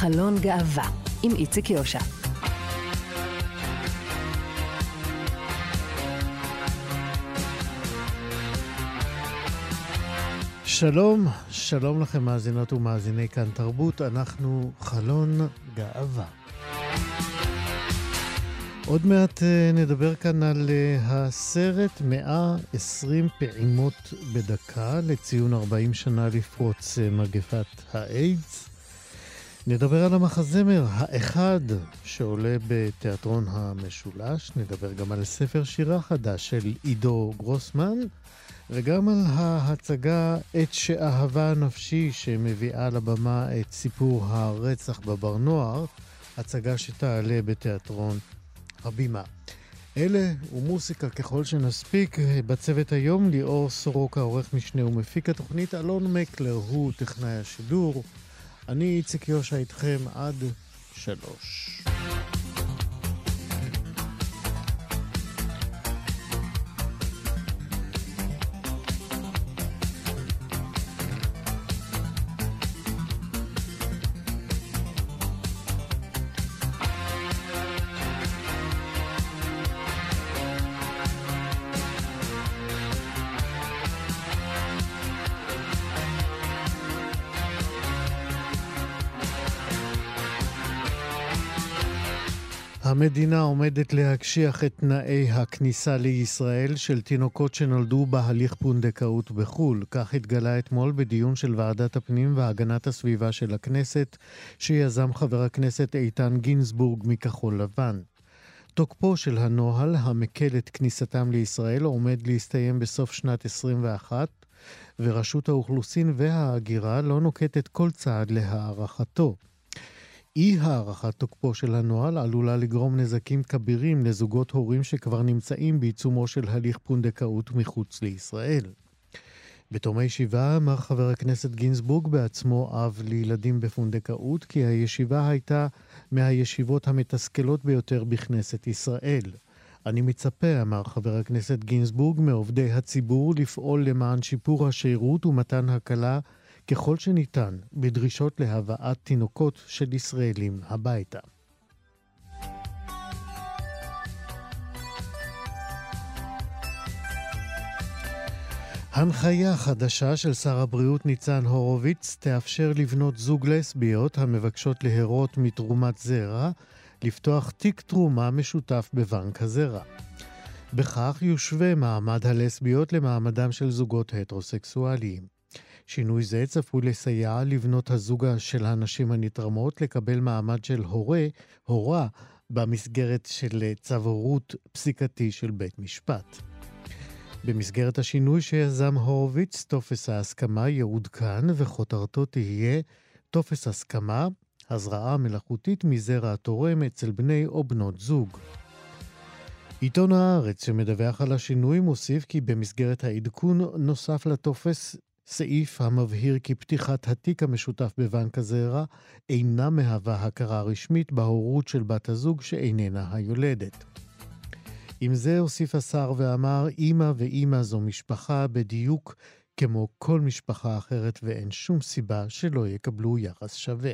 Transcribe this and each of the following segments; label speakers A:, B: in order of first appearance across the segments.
A: חלון גאווה, עם איציק יושע.
B: שלום, שלום לכם מאזינות ומאזיני כאן תרבות, אנחנו חלון גאווה. עוד מעט uh, נדבר כאן על uh, הסרט 120 פעימות בדקה לציון 40 שנה לפרוץ uh, מגפת האיידס. נדבר על המחזמר האחד שעולה בתיאטרון המשולש, נדבר גם על ספר שירה חדש של עידו גרוסמן, וגם על ההצגה "את שאהבה נפשי" שמביאה לבמה את סיפור הרצח בבר נוער, הצגה שתעלה בתיאטרון הבימה. אלה ומוסיקה ככל שנספיק. בצוות היום ליאור סורוקה, עורך משנה ומפיק התוכנית, אלון מקלר הוא טכנאי השידור. אני איציק יושע איתכם עד שלוש. המדינה עומדת להקשיח את תנאי הכניסה לישראל של תינוקות שנולדו בהליך פונדקאות בחו"ל. כך התגלה אתמול בדיון של ועדת הפנים והגנת הסביבה של הכנסת, שיזם חבר הכנסת איתן גינזבורג מכחול לבן. תוקפו של הנוהל המקל את כניסתם לישראל עומד להסתיים בסוף שנת 21, ורשות האוכלוסין וההגירה לא נוקטת כל צעד להארכתו. אי הארכת תוקפו של הנוהל עלולה לגרום נזקים כבירים לזוגות הורים שכבר נמצאים בעיצומו של הליך פונדקאות מחוץ לישראל. בתום הישיבה אמר חבר הכנסת גינזבורג בעצמו אב לילדים בפונדקאות כי הישיבה הייתה מהישיבות המתסכלות ביותר בכנסת ישראל. אני מצפה, אמר חבר הכנסת גינזבורג, מעובדי הציבור לפעול למען שיפור השירות ומתן הקלה ככל שניתן בדרישות להבאת תינוקות של ישראלים הביתה. הנחיה חדשה של שר הבריאות ניצן הורוביץ תאפשר לבנות זוג לסביות המבקשות להרות מתרומת זרע לפתוח תיק תרומה משותף בבנק הזרע. בכך יושווה מעמד הלסביות למעמדם של זוגות הטרוסקסואליים. שינוי זה צפוי לסייע לבנות הזוג של הנשים הנתרמות לקבל מעמד של הורה, הורה, במסגרת של צו הורות פסיקתי של בית משפט. במסגרת השינוי שיזם הורוביץ, טופס ההסכמה יעודכן וכותרתו תהיה טופס הסכמה, הזרעה מלאכותית מזרע התורם אצל בני או בנות זוג. עיתון הארץ שמדווח על השינוי מוסיף כי במסגרת העדכון נוסף לטופס סעיף המבהיר כי פתיחת התיק המשותף בבנק הזרע אינה מהווה הכרה רשמית בהורות של בת הזוג שאיננה היולדת. עם זה הוסיף השר ואמר, אמא ואמא זו משפחה בדיוק כמו כל משפחה אחרת ואין שום סיבה שלא יקבלו יחס שווה.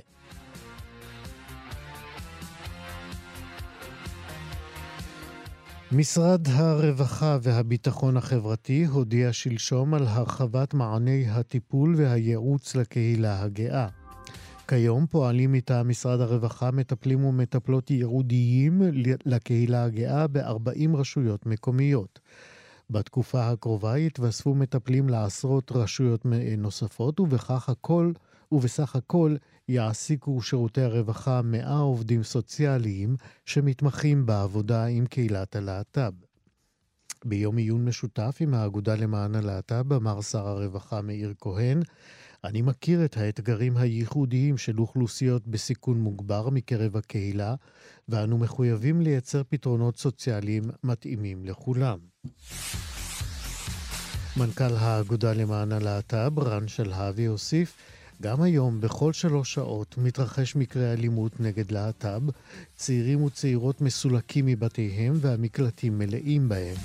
B: משרד הרווחה והביטחון החברתי הודיע שלשום על הרחבת מעני הטיפול והייעוץ לקהילה הגאה. כיום פועלים מטעם משרד הרווחה מטפלים ומטפלות ייעודיים לקהילה הגאה ב-40 רשויות מקומיות. בתקופה הקרובה יתווספו מטפלים לעשרות רשויות נוספות, ובכך הכל, ובסך הכל יעסיקו שירותי הרווחה 100 עובדים סוציאליים שמתמחים בעבודה עם קהילת הלהט"ב. ביום עיון משותף עם האגודה למען הלהט"ב אמר שר הרווחה מאיר כהן, אני מכיר את האתגרים הייחודיים של אוכלוסיות בסיכון מוגבר מקרב הקהילה, ואנו מחויבים לייצר פתרונות סוציאליים מתאימים לכולם. מנכ"ל האגודה למען הלהט"ב, רן שלהבי, הוסיף גם היום, בכל שלוש שעות, מתרחש מקרה אלימות נגד להט"ב, צעירים וצעירות מסולקים מבתיהם והמקלטים מלאים בהם.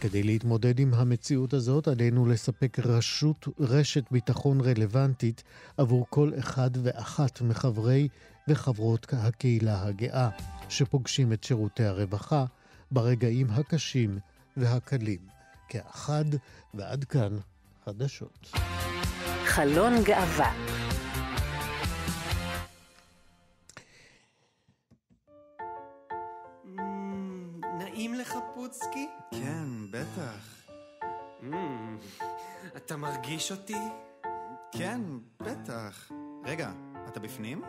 B: כדי להתמודד עם המציאות הזאת, עלינו לספק רשות, רשת ביטחון רלוונטית עבור כל אחד ואחת מחברי וחברות הקהילה הגאה, שפוגשים את שירותי הרווחה ברגעים הקשים והקלים. כאחד, ועד כאן חדשות.
A: חלון גאווה
C: נעים לך פוצקי?
D: כן, בטח.
C: אתה מרגיש אותי?
D: כן, בטח. רגע, אתה בפנים?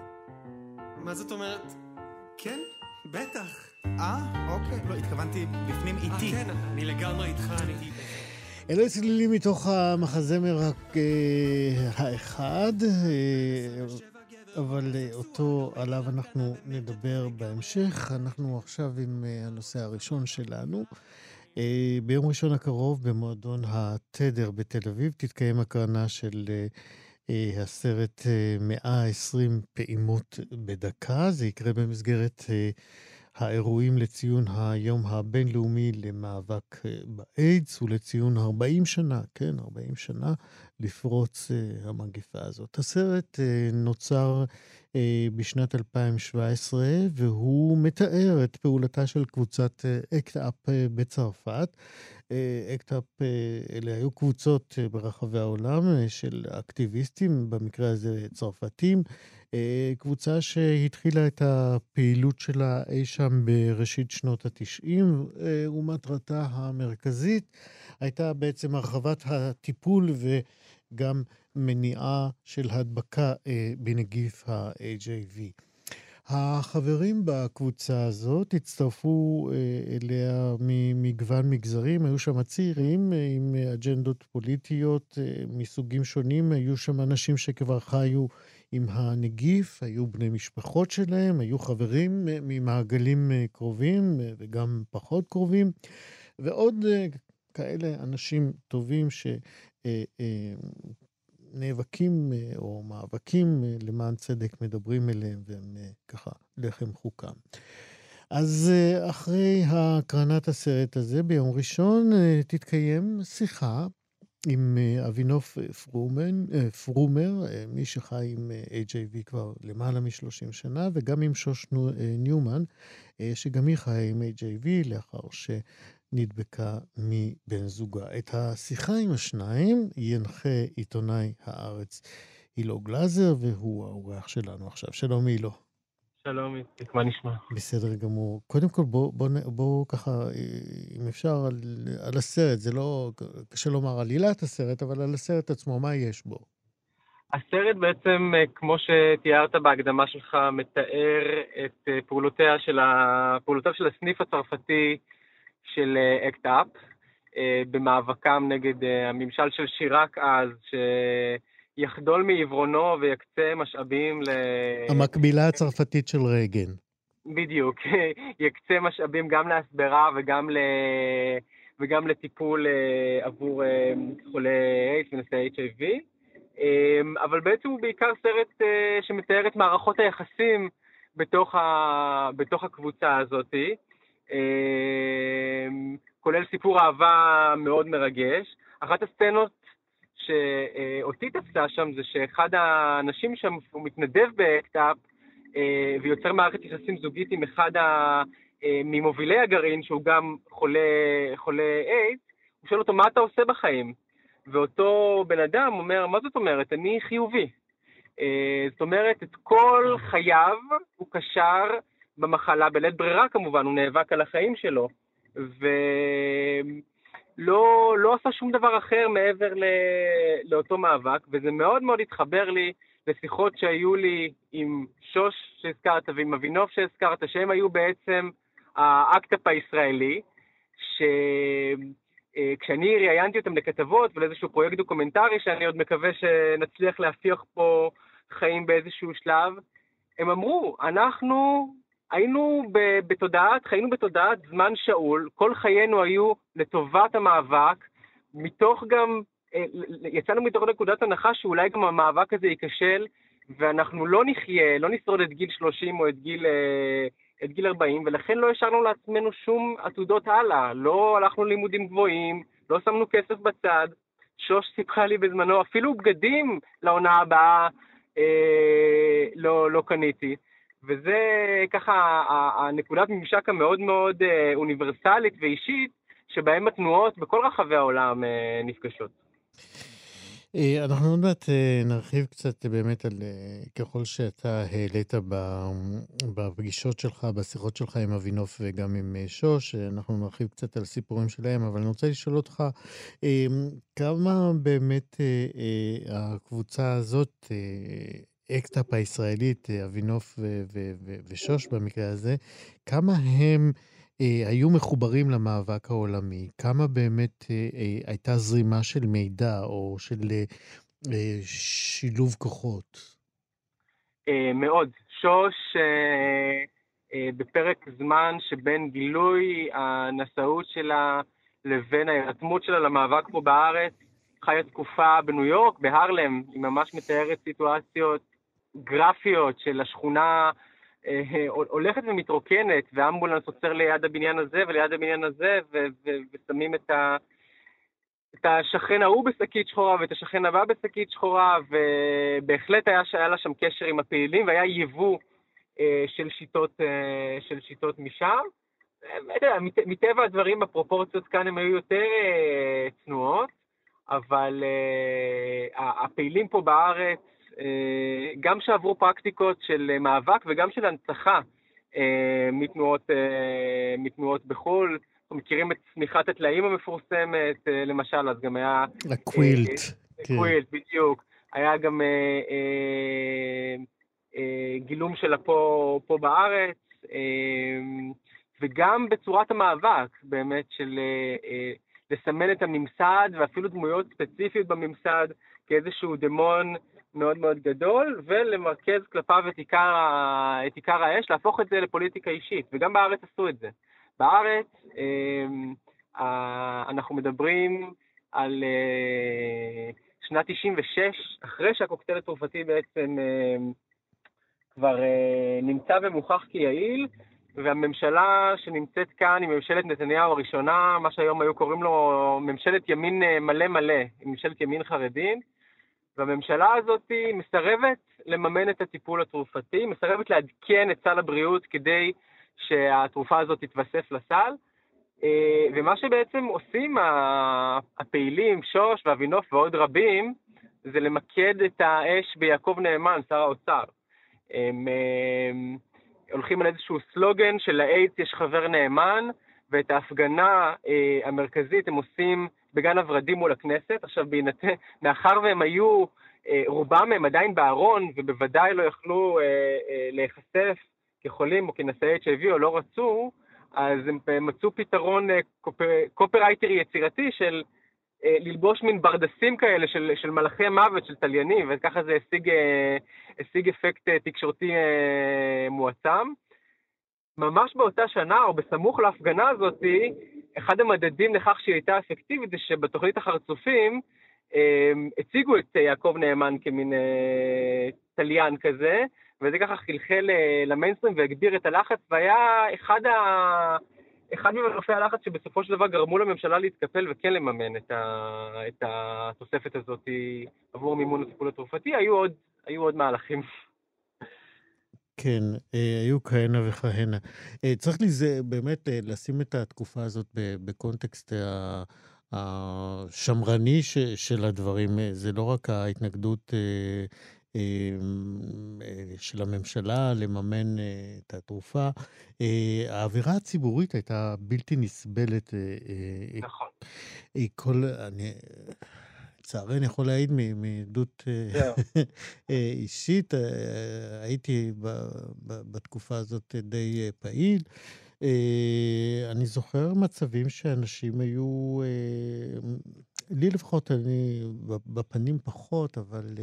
C: מה זאת אומרת? כן, בטח.
D: אה, אוקיי. לא, התכוונתי בפנים
C: אה,
D: איתי.
C: כן, אני לגמרי איתך, אני...
B: אלה צלילים מתוך המחזמר רק, אה, האחד, אה, אבל אה, אותו עליו אנחנו נדבר בהמשך. אנחנו עכשיו עם הנושא הראשון שלנו. ביום ראשון הקרוב במועדון התדר בתל אביב תתקיים הקרנה של הסרט אה, 120 פעימות בדקה. זה יקרה במסגרת האירועים לציון היום הבינלאומי למאבק אה, באיידס ולציון 40 שנה, כן, 40 שנה לפרוץ אה, המגפה הזאת. הסרט אה, נוצר בשנת 2017 והוא מתאר את פעולתה של קבוצת Act Up בצרפת. Act Up, אלה היו קבוצות אה, ברחבי העולם אה, של אקטיביסטים, במקרה הזה צרפתים, אה, קבוצה שהתחילה את הפעילות שלה אי שם בראשית שנות התשעים, ומטרתה המרכזית הייתה בעצם הרחבת הטיפול וגם מניעה של הדבקה בנגיף ה-HIV. החברים בקבוצה הזאת הצטרפו אליה ממגוון מגזרים, היו שם צעירים עם אג'נדות פוליטיות מסוגים שונים, היו שם אנשים שכבר חיו עם הנגיף, היו בני משפחות שלהם, היו חברים ממעגלים קרובים וגם פחות קרובים, ועוד כאלה אנשים טובים ש... נאבקים או מאבקים למען צדק מדברים אליהם והם ככה לחם חוקם. אז אחרי הקרנת הסרט הזה ביום ראשון תתקיים שיחה עם אבינוף פרומן, פרומר, מי שחי עם HIV כבר למעלה מ-30 שנה, וגם עם שוש ניומן, שגם היא חיה עם HIV לאחר שנדבקה מבן זוגה. את השיחה עם השניים ינחה עיתונאי הארץ אילו גלאזר, והוא האורח שלנו עכשיו. שלום אילו.
E: שלום, מה נשמע?
B: בסדר גמור. קודם כל, בואו בוא, בוא, ככה, אם אפשר, על, על הסרט, זה לא, קשה לומר עלילת הסרט, אבל על הסרט עצמו, מה יש בו?
E: הסרט בעצם, כמו שתיארת בהקדמה שלך, מתאר את פעולותיה של ה... פעולותיו של הסניף הצרפתי של אקט אפ, במאבקם נגד הממשל של שיראק אז, ש... יחדול מעברונו ויקצה משאבים ל...
B: המקבילה הצרפתית של רייגן.
E: בדיוק, יקצה משאבים גם להסברה וגם, ל... וגם לטיפול עבור חולי איידס ונשאי HIV, אבל בעצם הוא בעיקר סרט שמתאר את מערכות היחסים בתוך, ה... בתוך הקבוצה הזאת, כולל סיפור אהבה מאוד מרגש. אחת הסצנות שאותי תפסה שם זה שאחד האנשים שם, הוא מתנדב באקט-אפ ויוצר מערכת יחסים זוגית עם אחד ה... ממובילי הגרעין, שהוא גם חולה, חולה איידס, הוא שואל אותו, מה אתה עושה בחיים? ואותו בן אדם אומר, מה זאת אומרת? אני חיובי. זאת אומרת, את כל חייו הוא קשר במחלה, בלית ברירה כמובן, הוא נאבק על החיים שלו. ו... לא, עשה שום דבר אחר מעבר ל, לאותו מאבק, וזה מאוד מאוד התחבר לי לשיחות שהיו לי עם שוש שהזכרת ועם אבינוף שהזכרת, שהם היו בעצם ה Act Up הישראלי, שכשאני ראיינתי אותם לכתבות ולאיזשהו פרויקט דוקומנטרי, שאני עוד מקווה שנצליח להפיח פה חיים באיזשהו שלב, הם אמרו, אנחנו היינו בתודעת, חיינו בתודעת זמן שאול, כל חיינו היו לטובת המאבק, מתוך גם, יצאנו מתוך נקודת הנחה שאולי גם המאבק הזה ייכשל, ואנחנו לא נחיה, לא נשרוד את גיל 30 או את גיל את גיל 40, ולכן לא השארנו לעצמנו שום עתודות הלאה. לא הלכנו ללימודים גבוהים, לא שמנו כסף בצד. שוש סיפרה לי בזמנו, אפילו בגדים לעונה הבאה אה, לא, לא קניתי. וזה ככה הנקודת ממשק המאוד מאוד אה, אוניברסלית ואישית, שבהם התנועות בכל רחבי העולם אה, נפגשות.
B: אה, אנחנו עוד מעט נרחיב קצת באמת על ככל שאתה העלית בפגישות שלך, בשיחות שלך עם אבינוף וגם עם שוש, אנחנו נרחיב קצת על סיפורים שלהם, אבל אני רוצה לשאול אותך, כמה באמת הקבוצה הזאת, Act Up הישראלית, אבינוף ושוש במקרה הזה, כמה הם... אה, היו מחוברים למאבק העולמי? כמה באמת אה, אה, הייתה זרימה של מידע או של אה, אה, שילוב כוחות?
E: אה, מאוד. שוש, אה, אה, בפרק זמן שבין גילוי הנשאות שלה לבין ההירתמות שלה למאבק פה בארץ, חיה תקופה בניו יורק, בהרלם, היא ממש מתארת סיטואציות גרפיות של השכונה אה, הולכת ומתרוקנת, ואמבולנס עוצר ליד הבניין הזה וליד הבניין הזה, ו- ו- ושמים את, ה- את השכן ההוא בשקית שחורה ואת השכן הבא בשקית שחורה, ובהחלט היה, היה לה שם קשר עם הפעילים, והיה יבוא אה, של, שיטות, אה, של שיטות משם. אה, מטבע הדברים הפרופורציות כאן הן היו יותר אה, צנועות, אבל אה, הפעילים פה בארץ אה, גם שעברו פרקטיקות של אה, מאבק וגם של הנצחה אה, מתנועות, מתנועות בחו"ל. אנחנו מכירים את צמיחת הטלאים המפורסמת, למשל, אז גם היה...
B: הקווילט.
E: כן. קווילט, בדיוק. היה גם אה, אה, אה, גילום שלה פה, פה בארץ, אה, וגם בצורת המאבק, באמת, של אה, אה, לסמן את הממסד, ואפילו דמויות ספציפיות בממסד, כאיזשהו דמון מאוד מאוד גדול, ולמרכז כלפיו את עיקר, את עיקר האש, להפוך את זה לפוליטיקה אישית, וגם בארץ עשו את זה. בארץ אמ, אנחנו מדברים על אה, שנת 96, אחרי שהקוקטייל התרופתי בעצם אמ, כבר אה, נמצא ומוכח כיעיל, והממשלה שנמצאת כאן היא ממשלת נתניהו הראשונה, מה שהיום היו קוראים לו ממשלת ימין אה, מלא מלא, ממשלת ימין חרדים, והממשלה הזאת מסרבת לממן את הטיפול התרופתי, מסרבת לעדכן את סל הבריאות כדי שהתרופה הזאת תתווסף לסל. אה, ומה שבעצם עושים הפעילים, שוש ואבינוף ועוד רבים, זה למקד את האש ביעקב נאמן, שר האוצר. הם, הם הולכים על איזשהו סלוגן של לאיידס יש חבר נאמן, ואת ההפגנה אה, המרכזית הם עושים בגן הוורדים מול הכנסת. עכשיו, בהינתן, מאחר והם היו, אה, רובם הם עדיין בארון, ובוודאי לא יכלו אה, אה, להיחשף כחולים או כנשאי HIV או לא רצו, אז הם מצאו פתרון קופרייטרי יצירתי של ללבוש מין ברדסים כאלה של, של מלאכי מוות, של תליינים, וככה זה השיג, השיג אפקט תקשורתי מועצם. ממש באותה שנה, או בסמוך להפגנה הזאת, אחד המדדים לכך שהיא הייתה אפקטיבית זה שבתוכנית החרצופים הם, הציגו את יעקב נאמן כמין אה, תליין כזה, וזה ככה חלחל אה, למיינסטרים והגביר את הלחץ, והיה אחד, ה... אחד ממנופי הלחץ שבסופו של דבר גרמו לממשלה להתקפל וכן לממן את, ה... את התוספת הזאת עבור מימון הטיפול התרופתי, היו עוד, היו עוד מהלכים.
B: כן, אה, היו כהנה וכהנה. אה, צריך לזה, באמת אה, לשים את התקופה הזאת בקונטקסט השמרני של הדברים. זה לא רק ההתנגדות של הממשלה לממן את התרופה, האווירה הציבורית הייתה בלתי נסבלת.
E: נכון.
B: כל, אני, לצערי אני יכול להעיד מעדות אה, אה, אישית, אה, הייתי בתקופה הזאת די פעיל. אני זוכר מצבים שאנשים היו, לי לפחות, אני בפנים פחות, אבל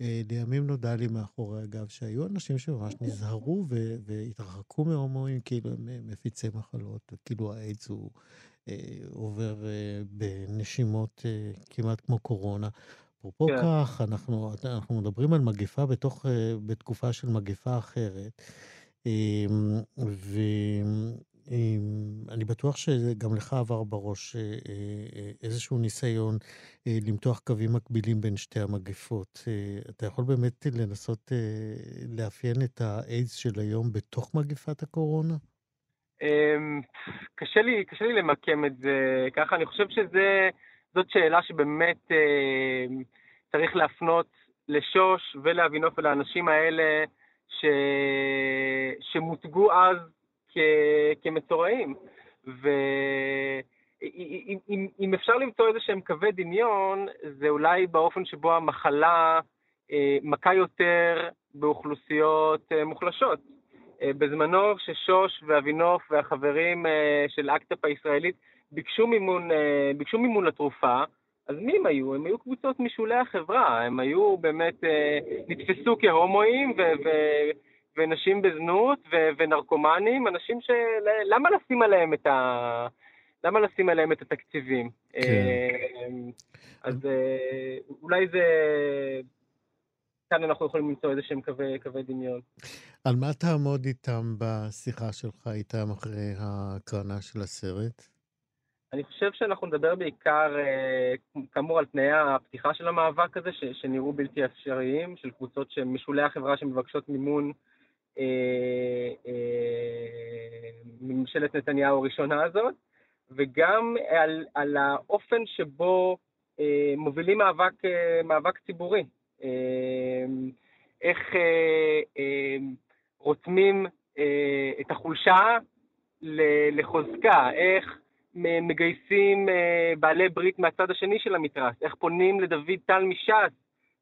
B: לימים נודע לי מאחורי הגב שהיו אנשים שממש נזהרו והתרחקו מהומואים כאילו הם מפיצי מחלות, כאילו האיידס הוא עובר אה, בנשימות אה, כמעט כמו קורונה. אפרופו כן. כך, אנחנו, אנחנו מדברים על מגפה בתוך, בתקופה של מגפה אחרת. ואני בטוח שגם לך עבר בראש אה, אה, איזשהו ניסיון אה, למתוח קווים מקבילים בין שתי המגפות. אתה יכול באמת לנסות לאפיין את האיידס של היום בתוך מגפת הקורונה?
E: אמ, קשה לי, קשה לי למקם את זה ככה, אני חושב שזאת שאלה שבאמת צריך להפנות לשוש ולאבינוף ולאנשים האלה ש... שמותגו אז כ... כמצורעים. ואם אפשר למצוא איזה שהם קווי דמיון, זה אולי באופן שבו המחלה אה, מכה יותר באוכלוסיות אה, מוחלשות. אה, בזמנו ששוש ואבינוף והחברים של ACT UP הישראלית ביקשו מימון, ביקשו מימון לתרופה, אז מי הם היו? הם היו קבוצות משולי החברה, הם היו באמת, נתפסו כהומואים ו... ו- ונשים בזנות ו- ונרקומנים, אנשים ש... למה לשים עליהם את ה... למה לשים עליהם את התקציבים? כן. אז אה, אולי זה... כאן אנחנו יכולים למצוא איזה שהם קווי, קווי דמיון.
B: על מה תעמוד איתם בשיחה שלך איתם אחרי ההקרנה של הסרט?
E: אני חושב שאנחנו נדבר בעיקר, אה, כאמור, על תנאי הפתיחה של המאבק הזה, ש, שנראו בלתי אפשריים, של קבוצות שמשולי החברה שמבקשות מימון אה, אה, ממשלת נתניהו הראשונה הזאת, וגם על, על האופן שבו אה, מובילים מאבק, מאבק ציבורי. איך רותמים את החולשה לחוזקה, איך מגייסים בעלי ברית מהצד השני של המתרס, איך פונים לדוד טל מש"ס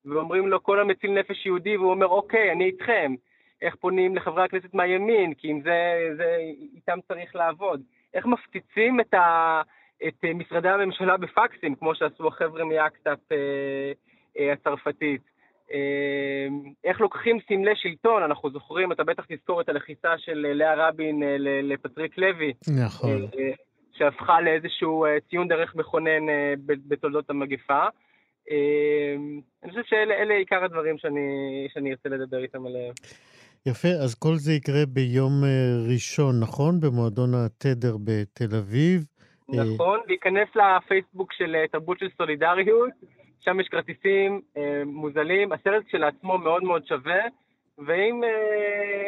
E: ואומרים לו כל המציל נפש יהודי והוא אומר אוקיי, אני איתכם. איך פונים לחברי הכנסת מהימין, כי עם זה, זה איתם צריך לעבוד. איך מפציצים את, ה, את משרדי הממשלה בפקסים, כמו שעשו החבר'ה מאקטאפ אה, אה, הצרפתית. אה, איך לוקחים סמלי שלטון, אנחנו זוכרים, אתה בטח תזכור את הלחיצה של לאה רבין אה, לפטריק לוי.
B: נכון.
E: אה, שהפכה לאיזשהו אה, ציון דרך מכונן אה, בתולדות המגפה. אה, אני חושב שאלה עיקר הדברים שאני, שאני ארצה לדבר איתם עליהם.
B: יפה, אז כל זה יקרה ביום אה, ראשון, נכון? במועדון התדר בתל אביב.
E: אה, נכון, להיכנס לפייסבוק של אה, תרבות של סולידריות, שם יש כרטיסים מוזלים, הסרט כשלעצמו מאוד מאוד שווה. ואם אה,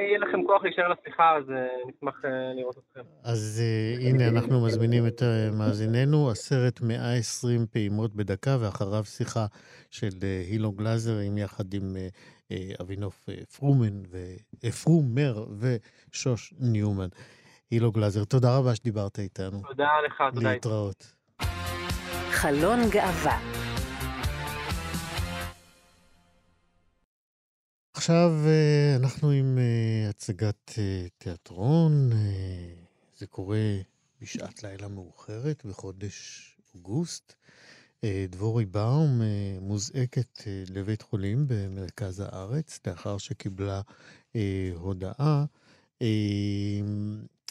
E: יהיה לכם כוח להישאר לשיחה, אז אה, נשמח אה, לראות אתכם.
B: אז אה, הנה, אנחנו מזמינים את אה, מאזיננו, הסרט 120 פעימות בדקה, ואחריו שיחה של אה, הילו גלאזר, עם יחד עם אה, אה, אבינוף אה, פרומן, ו... פרומר ושוש ניומן. הילו גלאזר, תודה רבה שדיברת איתנו.
E: תודה לך, תודה.
B: להתראות.
A: חלון גאווה
B: עכשיו אה, אנחנו עם הצגת תיאטרון. זה קורה בשעת לילה מאוחרת בחודש אוגוסט. אה, דבורי באום אה, מוזעקת אה, לבית חולים במרכז הארץ, לאחר שקיבלה הודעה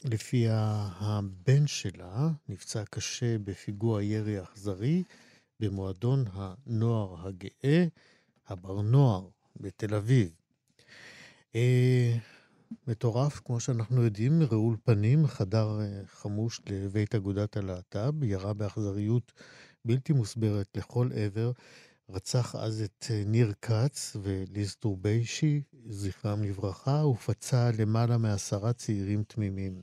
B: לפיה הבן שלה נפצע קשה בפיגוע ירי אכזרי במועדון הנוער הגאה, הבר נוער בתל אביב. מטורף, כמו שאנחנו יודעים, רעול פנים, חדר חמוש לבית אגודת הלהט"ב, ירה באכזריות בלתי מוסברת לכל עבר. רצח אז את אה, ניר כץ וליז טורביישי, זכרם לברכה, ופצע למעלה מעשרה צעירים תמימים.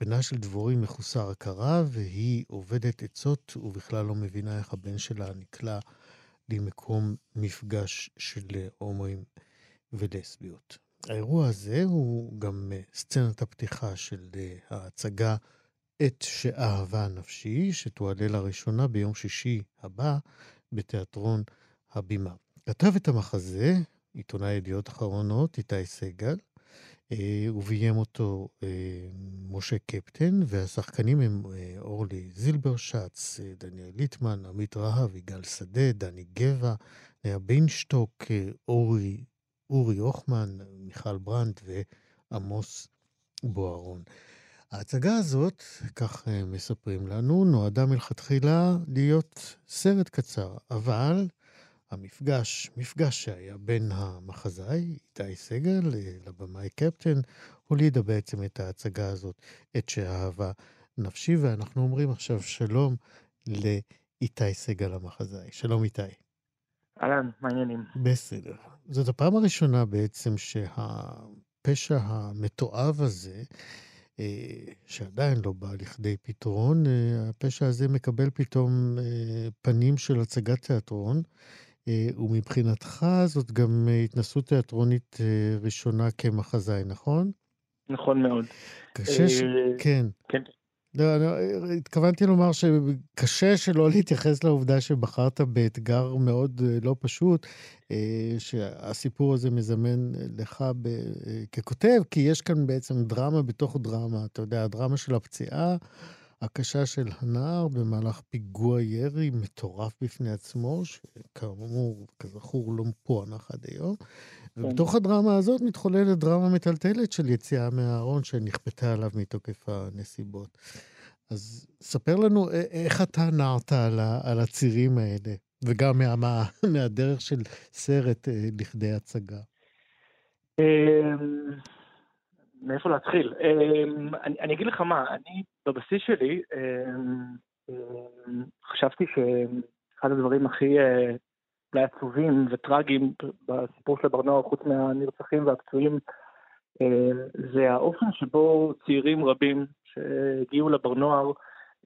B: בנה של דבורי מחוסר הכרה, והיא עובדת עצות ובכלל לא מבינה איך הבן שלה נקלע למקום מפגש של הומואים ולסביות. האירוע הזה הוא גם אה, סצנת הפתיחה של אה, ההצגה את שאהבה נפשי, שתועלה לראשונה ביום שישי הבא בתיאטרון הבימה. כתב את המחזה עיתונאי ידיעות אחרונות, איתי סגל, אה, וביים אותו משה קפטן, והשחקנים הם אורלי זילברשץ, דניאל ליטמן, עמית רהב, יגאל שדה, דני גבע, לאה ביינשטוק, אורי, אורי הוחמן, מיכל ברנדט ועמוס בוארון. ההצגה הזאת, כך אה, מספרים לנו, נועדה מלכתחילה להיות סרט קצר, אבל המפגש, מפגש שהיה בין המחזאי, איתי סגל, לבמאי קפטן, הולידה בעצם את ההצגה הזאת, את שאהבה נפשי, ואנחנו אומרים עכשיו שלום לאיתי סגל המחזאי. שלום איתי.
F: אהלן, מה העניינים?
B: בסדר. זאת הפעם הראשונה בעצם שהפשע המתועב הזה, אה, שעדיין לא בא לכדי פתרון, אה, הפשע הזה מקבל פתאום אה, פנים של הצגת תיאטרון, ומבחינתך זאת גם התנסות תיאטרונית ראשונה כמחזאי, נכון?
F: נכון מאוד.
B: קשה ש... כן.
F: כן.
B: לא, לא, התכוונתי לומר שקשה שלא להתייחס לעובדה שבחרת באתגר מאוד אה, לא פשוט, אה, שהסיפור הזה מזמן לך ב, אה, ככותב, כי יש כאן בעצם דרמה בתוך דרמה. אתה יודע, הדרמה של הפציעה הקשה של הנער במהלך פיגוע ירי מטורף בפני עצמו, שכאמור, כזכור, לא פוענח עד היום. ובתוך הדרמה הזאת מתחוללת דרמה מטלטלת של יציאה מהארון שנכפתה עליו מתוקף הנסיבות. אז ספר לנו איך אתה נעת על, על הצירים האלה, וגם מה, מה, מהדרך של סרט אה, לכדי הצגה.
F: אמ, מאיפה להתחיל? אמ, אני, אני אגיד לך מה, אני בבסיס שלי אמ, חשבתי שאחד הדברים הכי אה, אולי עצובים וטרגיים בסיפור של הברנוער, חוץ מהנרצחים והפצועים, אה, זה האופן שבו צעירים רבים שהגיעו לברנוער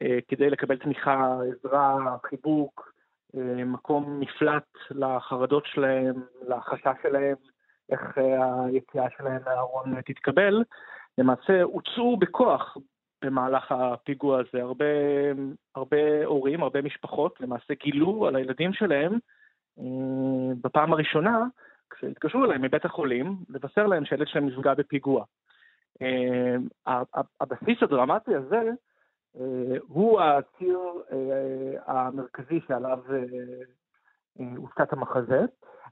F: אה, כדי לקבל תמיכה, עזרה, חיבוק, אה, מקום מפלט לחרדות שלהם, לחשש שלהם, איך היציאה שלהם מהארון תתקבל, למעשה הוצאו בכוח במהלך הפיגוע הזה. הרבה, הרבה הורים, הרבה משפחות למעשה גילו על הילדים שלהם בפעם הראשונה, כשהתקשרו אליהם מבית החולים, לבשר להם שהילד שלהם נפגע בפיגוע. אה, הבסיס הדרמטי הזה אה, הוא הציר המרכזי שעליו הושקט המחזה,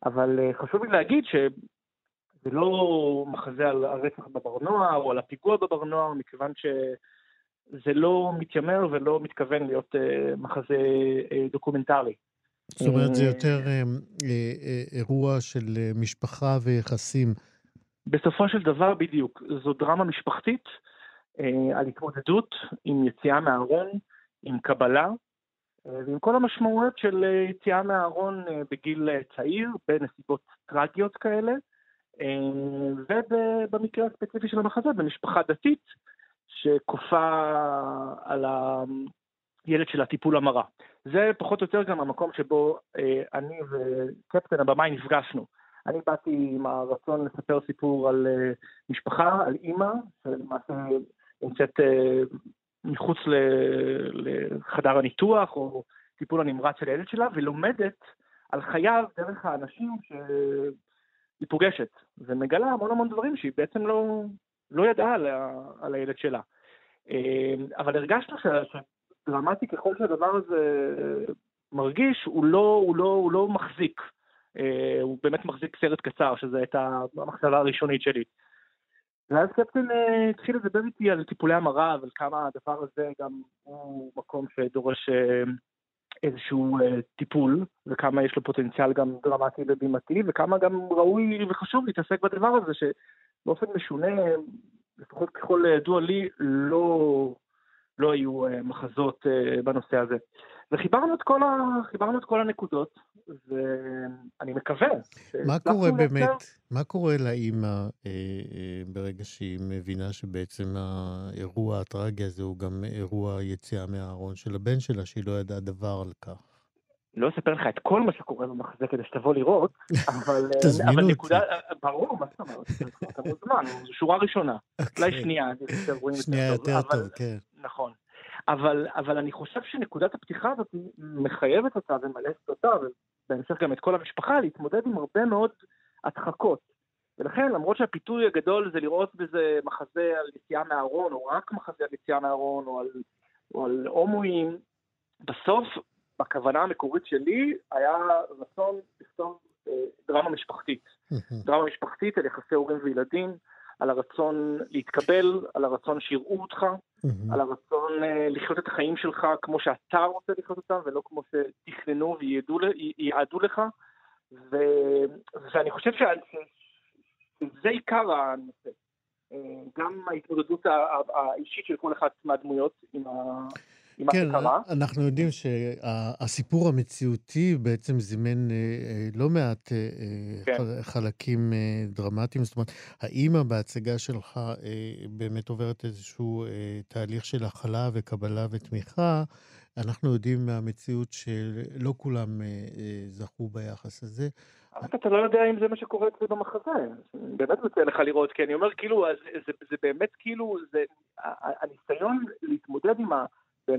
F: אבל חשוב לי להגיד שזה לא מחזה על הרצח בבר נוער או על הפיגוע בבר נוער, מכיוון שזה לא מתיימר ולא מתכוון להיות מחזה דוקומנטרי.
B: זאת אומרת, זה יותר אה, אה, אה, אירוע של משפחה ויחסים.
F: בסופו של דבר, בדיוק. זו דרמה משפחתית על התמודדות עם יציאה מהארון, עם קבלה, ועם כל המשמעויות של יציאה מהארון בגיל צעיר, בנסיבות טרגיות כאלה, ובמקרה הספציפי של המחזה, במשפחה דתית, שכופה על הילד שלה טיפול המרה. זה פחות או יותר גם המקום שבו אה, אני וקפטן הבמאי נפגשנו. אני באתי עם הרצון לספר סיפור על אה, משפחה, על אימא, שלמעשה נמצאת אה, מחוץ ל, לחדר הניתוח או טיפול הנמרץ של הילד שלה, ולומדת על חייו דרך האנשים שהיא פוגשת, ומגלה המון המון דברים שהיא בעצם לא, לא ידעה על, על הילד שלה. אה, אבל הרגשנו ש... דרמטי ככל שהדבר הזה מרגיש, הוא לא, הוא לא, הוא לא מחזיק. אה, הוא באמת מחזיק סרט קצר, שזו הייתה המחשבה הראשונית שלי. ואז קפטן אה, התחיל לדבר איתי על טיפולי המרה ועל כמה הדבר הזה גם הוא מקום שדורש אה, איזשהו טיפול, וכמה יש לו פוטנציאל גם דרמטי ובימתי, וכמה גם ראוי וחשוב להתעסק בדבר הזה, שבאופן משונה, לפחות ככל ידוע לי, לא לא היו אה, מחזות אה, בנושא הזה. וחיברנו את כל, ה... חיברנו את כל הנקודות, ואני מקווה
B: מה קורה באמת, לייצר... מה קורה לאימא אה, אה, ברגע שהיא מבינה שבעצם האירוע הטרגי הזה הוא גם אירוע יציאה מהארון של הבן שלה, שהיא לא ידעה דבר על כך?
F: לא אספר לך את כל מה שקורה במחזה כדי שתבוא לראות, אבל,
B: תזמינו
F: אבל
B: אותי.
F: נקודה, ברור, מה זאת אומרת, אתה מוזמן, זו שורה ראשונה, אולי
B: אוקיי.
F: שנייה,
B: שנייה יותר טוב, כן.
F: נכון. אבל, אבל אני חושב שנקודת הפתיחה הזאת מחייבת אותה ומלאסת אותה, ובהמשך גם את כל המשפחה, להתמודד עם הרבה מאוד הדחקות. ולכן, למרות שהפיתוי הגדול זה לראות בזה מחזה על יציאה מהארון, או רק מחזה על יציאה מהארון, או על, או על הומואים, בסוף, בכוונה המקורית שלי, היה רצון לכתוב אה, דרמה משפחתית. דרמה משפחתית על יחסי הורים וילדים, על הרצון להתקבל, על הרצון שיראו אותך. על הרצון uh, לחיות את החיים שלך כמו שאתה רוצה לחיות אותם, ולא כמו שתכננו וייעדו לך. ו... ואני חושב שזה עיקר הנושא. גם ההתמודדות האישית של כל אחת מהדמויות עם ה... עם
B: כן,
F: מה שקרה.
B: אנחנו יודעים שהסיפור המציאותי בעצם זימן אה, אה, לא מעט אה,
F: כן.
B: חלקים דרמטיים. זאת אומרת, האימא בהצגה שלך באמת עוברת איזשהו תהליך של הכלה וקבלה ותמיכה. אנחנו יודעים מהמציאות שלא כולם זכו ביחס הזה.
F: אבל אתה לא יודע אם זה מה שקורה אצלי במחזה. באמת מציע לך לראות, כי אני אומר, כאילו, אז זה, זה באמת כאילו, זה, ה- ה- הניסיון להתמודד עם הבאמת אה,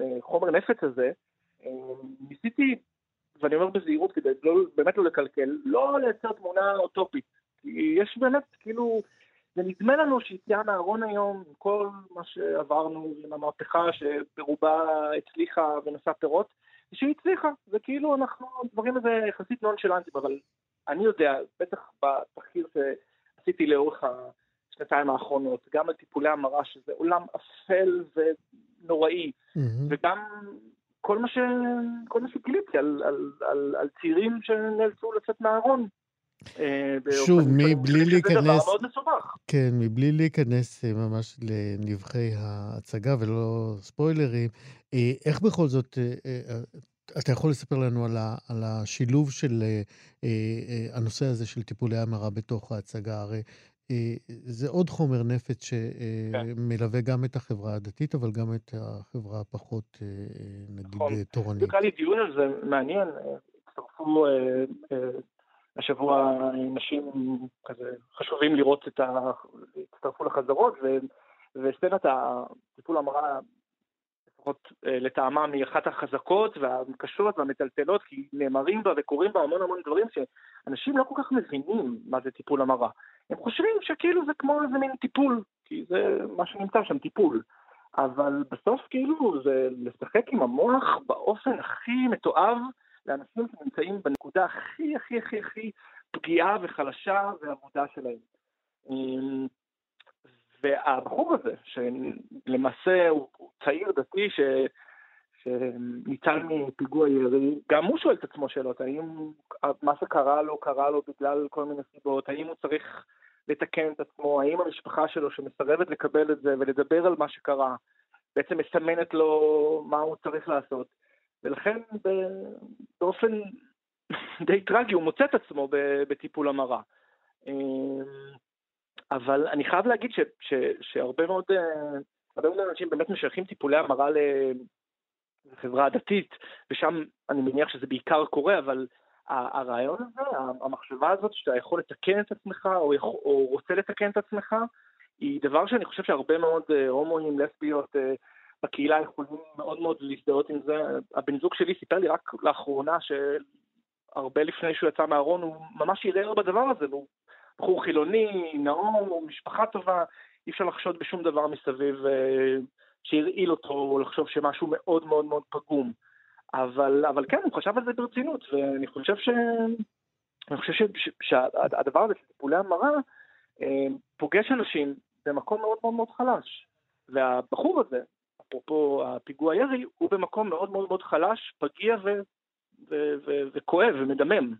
F: אה, חומר נפץ הזה, אה, ניסיתי, ואני אומר בזהירות כדי לא, באמת לא לקלקל, לא לייצר תמונה אוטופית. יש באמת, כאילו, זה נדמה לנו שיציאה מהארון היום, עם כל מה שעברנו, עם המהפכה שברובה הצליחה ונשאה פירות, שהיא הצליחה, זה כאילו אנחנו, הדברים הזה יחסית נונשלנטיים, אבל אני יודע, בטח בתחקיר שעשיתי לאורך השנתיים האחרונות, גם על טיפולי המרה, שזה עולם אפל ונוראי,
B: מהמם.
F: וגם כל מה, ש... כל מה שגיליתי על, על, על, על צעירים שנאלצו לצאת מהארון. אה,
B: שוב,
F: באופן
B: מי-
F: שאני
B: בלי
F: חושב שזה דבר
B: להיכנס-
F: מאוד מסובך.
B: כן, מבלי להיכנס אה, ממש לנבחי ההצגה ולא ספוילרים, אה, איך בכל זאת, אתה יכול לספר לנו על, ה, על השילוב של הנושא הזה של טיפולי המרה בתוך ההצגה? הרי זה עוד חומר נפץ
F: כן.
B: שמלווה גם את החברה הדתית, אבל גם את החברה הפחות, אה, אה, נגיד,
F: נכון.
B: אה, תורנית.
F: היה לי דיון על זה מעניין, אה, הצטרפו אה, אה, השבוע נשים כזה חשובים לראות את ה... הצטרפו לחזרות. וסצנת הטיפול המרה, לפחות אה, לטעמם, היא אחת החזקות והקשות והמטלטלות, כי נאמרים בה וקורים בה המון המון דברים שאנשים לא כל כך מבינים מה זה טיפול המרה. הם חושבים שכאילו זה כמו איזה מין טיפול, כי זה מה שנמצא שם, טיפול. אבל בסוף כאילו זה לשחק עם המוח באופן הכי מתועב לאנשים שנמצאים בנקודה הכי הכי הכי הכי פגיעה וחלשה ועבודה שלהם. אמ, והבחור הזה, שלמעשה הוא צעיר דתי ש... שניצל מפיגוע ירי, גם הוא שואל את עצמו שאלות, האם מה שקרה לו קרה לו בגלל כל מיני סיבות, האם הוא צריך לתקן את עצמו, האם המשפחה שלו שמסרבת לקבל את זה ולדבר על מה שקרה, בעצם מסמנת לו מה הוא צריך לעשות. ולכן באופן די טרגי הוא מוצא את עצמו בטיפול המרה. אבל אני חייב להגיד ש, ש, שהרבה מאוד, אה, הרבה מאוד אנשים באמת משייכים טיפולי המרה לחברה הדתית, ושם אני מניח שזה בעיקר קורה, אבל הרעיון הזה, המחשבה הזאת שאתה יכול לתקן את עצמך, או, יכול, או רוצה לתקן את עצמך, היא דבר שאני חושב שהרבה מאוד אה, הומואים, לסביות, אה, בקהילה יכולים מאוד מאוד להזדהות עם זה. הבן זוג שלי סיפר לי רק לאחרונה שהרבה לפני שהוא יצא מהארון הוא ממש ערער בדבר הזה, והוא בחור חילוני, נאור, משפחה טובה, אי אפשר לחשוד בשום דבר מסביב אה, שהרעיל אותו, או לחשוב שמשהו מאוד מאוד מאוד פגום. אבל, אבל כן, הוא חשב על זה ברצינות, ואני חושב ש... אני חושב ש- ש- שהדבר הזה של טיפולי המרה אה, פוגש אנשים במקום מאוד מאוד מאוד חלש. והבחור הזה, אפרופו הפיגוע ירי, הוא במקום מאוד מאוד מאוד חלש, פגיע ו- ו- ו- וכואב ומדמם.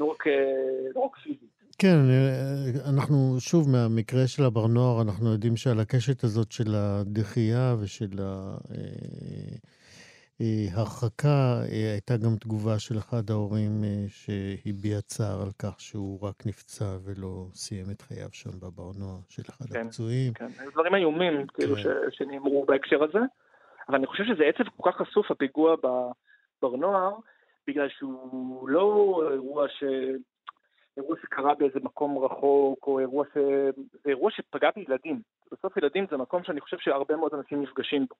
F: לא רק, אה, לא רק פיזית.
B: כן, אה, אנחנו, שוב, מהמקרה של הבר נוער, אנחנו יודעים שעל הקשת הזאת של הדחייה ושל ההרחקה, אה, הייתה גם תגובה של אחד ההורים אה, שהביע צער על כך שהוא רק נפצע ולא סיים את חייו שם בבר נוער של אחד
F: כן.
B: הפצועים.
F: כן, דברים איומים, כאילו,
B: כן.
F: ש- שנאמרו בהקשר הזה. אבל אני חושב שזה עצב כל כך חשוף, הפיגוע בבר נוער, בגלל שהוא לא אירוע ש... אירוע שקרה באיזה מקום רחוק, או אירוע ש... זה אירוע שפגע בילדים. בסוף ילדים זה מקום שאני חושב שהרבה מאוד אנשים נפגשים בו.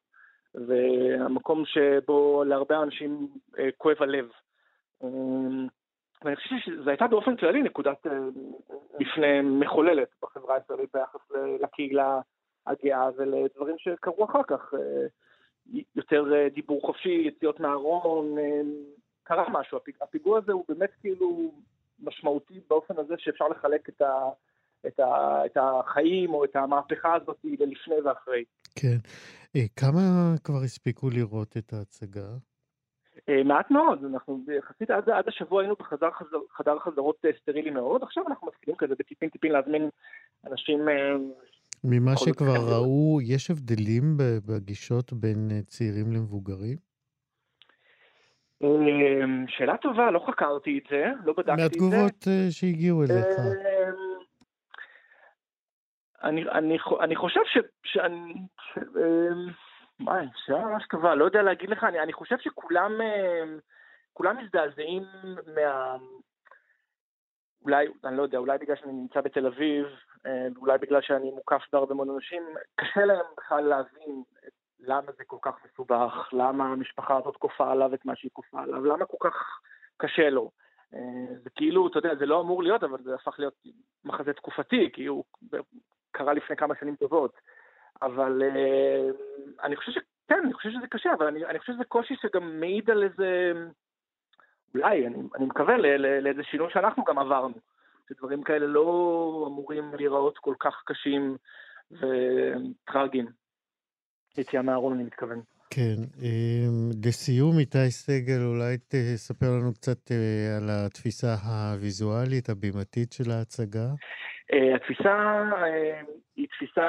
F: והמקום שבו להרבה אנשים אה, כואב הלב. אה, ואני חושב שזו הייתה באופן כללי נקודת אה, מפנה מחוללת בחברה הישראלית ביחס לקהילה הגאה ולדברים שקרו אחר כך. אה, יותר אה, דיבור חופשי, יציאות מהארון, קרה משהו. הפיג- הפיגוע הזה הוא באמת כאילו משמעותי באופן הזה שאפשר לחלק את, ה, את, ה, את החיים או את המהפכה הזאת ללפני ואחרי.
B: כן. אה, כמה כבר הספיקו לראות את ההצגה?
F: אה, מעט מאוד, אנחנו יחסית עד, עד השבוע היינו בחדר חזר, חדר חזרות אה, סטרילי מאוד, עכשיו אנחנו מתחילים כזה בטיפין טיפין להזמין אנשים...
B: ממה שכבר. ראו, יש הבדלים בגישות בין צעירים למבוגרים?
F: אה, שאלה טובה, לא חקרתי את זה, לא בדקתי את זה.
B: מהתגובות אה, שהגיעו אליך.
F: אה, אני, אני, אני חושב ש... שאני... ש- אה, וואי, שאלה ממש טובה, לא יודע להגיד לך, אני, אני חושב שכולם כולם מזדעזעים מה... אולי, אני לא יודע, אולי בגלל שאני נמצא בתל אביב, אה, ואולי בגלל שאני מוקף בהרבה מאוד אנשים, קשה להם בכלל להבין את- למה זה כל כך מסובך, למה המשפחה הזאת כופה עליו את מה שהיא כופה עליו, למה כל כך קשה לו. אה, זה כאילו, אתה יודע, זה לא אמור להיות, אבל זה הפך להיות מחזה תקופתי, כי הוא קרה לפני כמה שנים טובות. אבל אה, אני חושב ש... כן, אני חושב שזה קשה, אבל אני, אני חושב שזה קושי שגם מעיד על איזה... אולי, אני, אני מקווה ל- ל- לאיזה שינוי שאנחנו גם עברנו. שדברים כאלה לא אמורים להיראות כל כך קשים וטרגיים. יציאה מהארון, אני מתכוון.
B: כן. אה, לסיום, איתי סגל, אולי תספר לנו קצת אה, על התפיסה הוויזואלית, הבימתית של ההצגה.
F: אה, התפיסה אה, היא תפיסה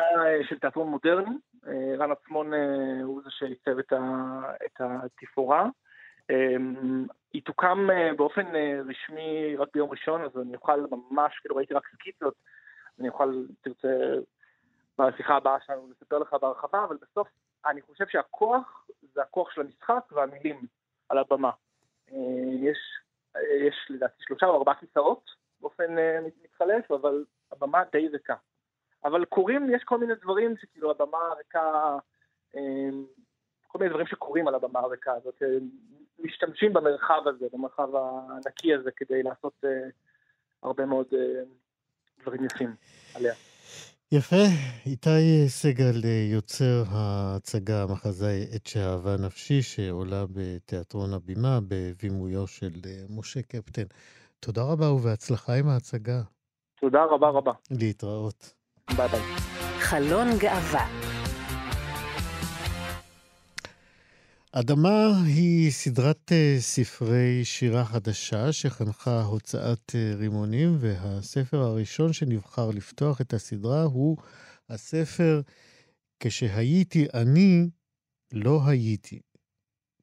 F: של תיאטרון מודרני. רן עצמון הוא זה שעיצב את התפאורה. היא תוקם באופן רשמי רק ביום ראשון, אז אני אוכל ממש, כאילו ראיתי רק סקיצות, אני אוכל, תרצה, בשיחה הבאה שלנו לספר לך בהרחבה, אבל בסוף אני חושב שהכוח זה הכוח של המשחק והמילים על הבמה. אה, יש, יש לדעתי שלושה או ארבעה כיסאות באופן אה, מתחלף, אבל הבמה די ריקה. אבל קורים, יש כל מיני דברים שכאילו הבמה הריקה, אה, כל מיני דברים שקורים על הבמה הריקה הזאת, משתמשים במרחב הזה, במרחב הנקי הזה, כדי לעשות הרבה מאוד דברים יפים עליה.
B: יפה. איתי סגל, אה, יוצר ההצגה המחזאי "עת שאהבה נפשי", שעולה בתיאטרון הבימה בבימויו של אה, משה קפטן. תודה רבה ובהצלחה עם ההצגה.
F: תודה רבה רבה.
B: להתראות.
F: ביי ביי.
A: חלון גאווה,
B: אדמה היא סדרת אה, ספרי שירה חדשה שחנכה הוצאת אה, רימונים, והספר הראשון שנבחר לפתוח את הסדרה הוא הספר "כשהייתי אני, לא הייתי".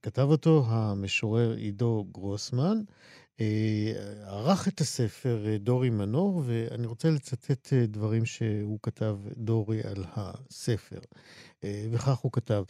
B: כתב אותו המשורר עידו גרוסמן. אה, ערך את הספר דורי מנור, ואני רוצה לצטט דברים שהוא כתב, דורי, על הספר. וכך הוא כתב: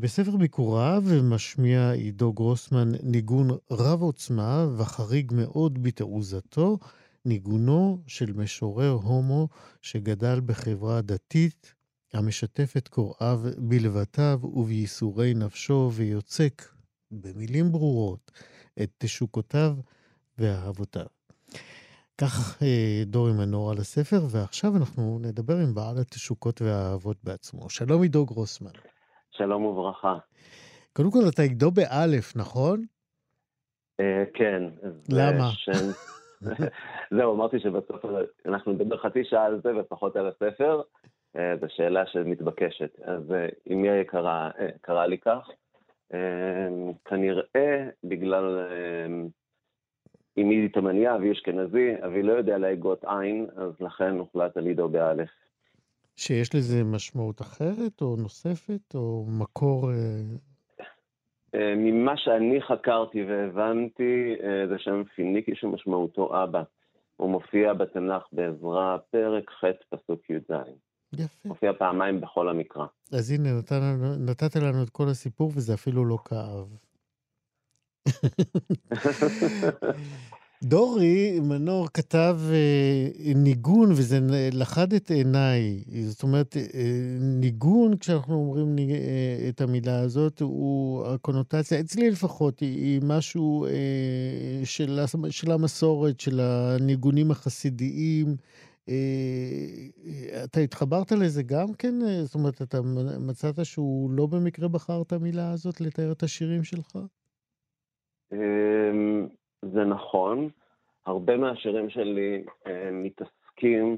B: בספר ביקוריו משמיע עידו גרוסמן ניגון רב עוצמה וחריג מאוד בתעוזתו, ניגונו של משורר הומו שגדל בחברה דתית המשתף את קוראיו בלבטיו ובייסורי נפשו ויוצק במילים ברורות את תשוקותיו ואהבותיו. כך אה, דורי מנור על הספר, ועכשיו אנחנו נדבר עם בעל התשוקות והאהבות בעצמו. שלום עידו גרוסמן.
G: שלום וברכה.
B: קודם כל, אתה עידו באלף, נכון?
G: אה, כן.
B: למה?
G: זהו, אמרתי שבסוף אנחנו נדבר חצי שעה על זה ופחות על הספר. אה, זו שאלה שמתבקשת. אז אמי היקרה אה, קראה לי כך. אה, כנראה בגלל אמי תימניה, אבי אשכנזי, אבי לא יודע להגות עין, אז לכן הוחלט על עידו באלף.
B: שיש לזה משמעות אחרת או נוספת, או מקור... אה,
G: אה, ממה שאני חקרתי והבנתי, אה, זה שם פיניקי שמשמעותו אבא. הוא מופיע בתנ"ך בעזרה, פרק ח' פסוק י"ז.
B: יפה.
G: מופיע פעמיים בכל המקרא.
B: אז הנה, נתן, נתת לנו את כל הסיפור, וזה אפילו לא כאב. דורי מנור כתב אה, ניגון, וזה לחד את עיניי. זאת אומרת, אה, ניגון, כשאנחנו אומרים ניג- אה, את המילה הזאת, הוא הקונוטציה, אצלי לפחות, היא, היא משהו אה, של, של המסורת, של הניגונים החסידיים. אה, אתה התחברת לזה גם כן? אה, זאת אומרת, אתה מצאת שהוא לא במקרה בחר את המילה הזאת לתאר את השירים שלך?
G: זה נכון, הרבה מהשירים שלי אה, מתעסקים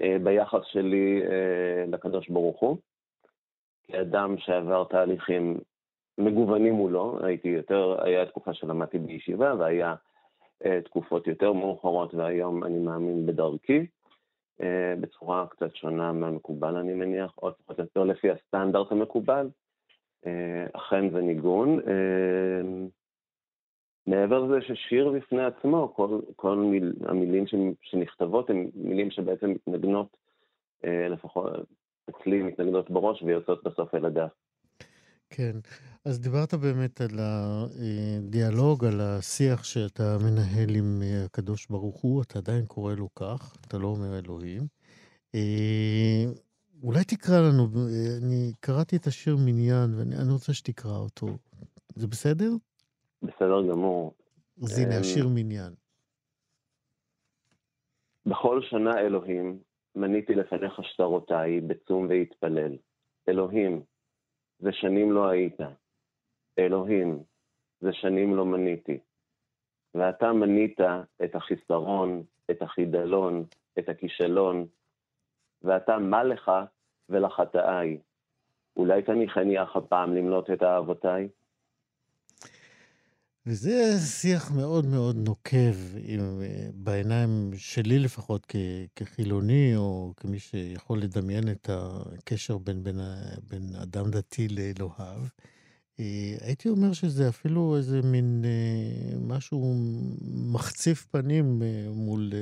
G: אה, ביחס שלי אה, לקדוש ברוך הוא, כאדם שעבר תהליכים מגוונים מולו, הייתי יותר, היה תקופה שלמדתי בישיבה והיה אה, תקופות יותר מאוחרות והיום אני מאמין בדרכי, אה, בצורה קצת שונה מהמקובל אני מניח, או לפחות יותר לפי הסטנדרט המקובל. אה, אכן זה ניגון. אה, מעבר לזה ששיר בפני עצמו, כל, כל מיל, המילים שנכתבות הן מילים שבעצם מתנגנות, אה, לפחות אצלי מתנגנות בראש ויוצאות בסוף אל הדף.
B: כן, אז דיברת באמת על הדיאלוג, על השיח שאתה מנהל עם הקדוש ברוך הוא, אתה עדיין קורא לו כך, אתה לא אומר אלוהים. אולי תקרא לנו, אני קראתי את השיר מניין ואני רוצה שתקרא אותו. זה בסדר?
G: בסדר גמור.
B: אז הנה, השיר מניין.
G: בכל שנה אלוהים, מניתי לפניך שטרותיי, בצום והתפלל. אלוהים, זה שנים לא היית. אלוהים, זה שנים לא מניתי. ואתה מנית את החיסרון, את החידלון, את הכישלון, ואתה מה לך ולחטאי. אולי תניחני אך הפעם למנות את אהבותיי?
B: וזה שיח מאוד מאוד נוקב, עם, בעיניים שלי לפחות, כ, כחילוני, או כמי שיכול לדמיין את הקשר בין, בין, בין אדם דתי לאלוהיו. אה, הייתי אומר שזה אפילו איזה מין אה, משהו מחציף פנים אה, מול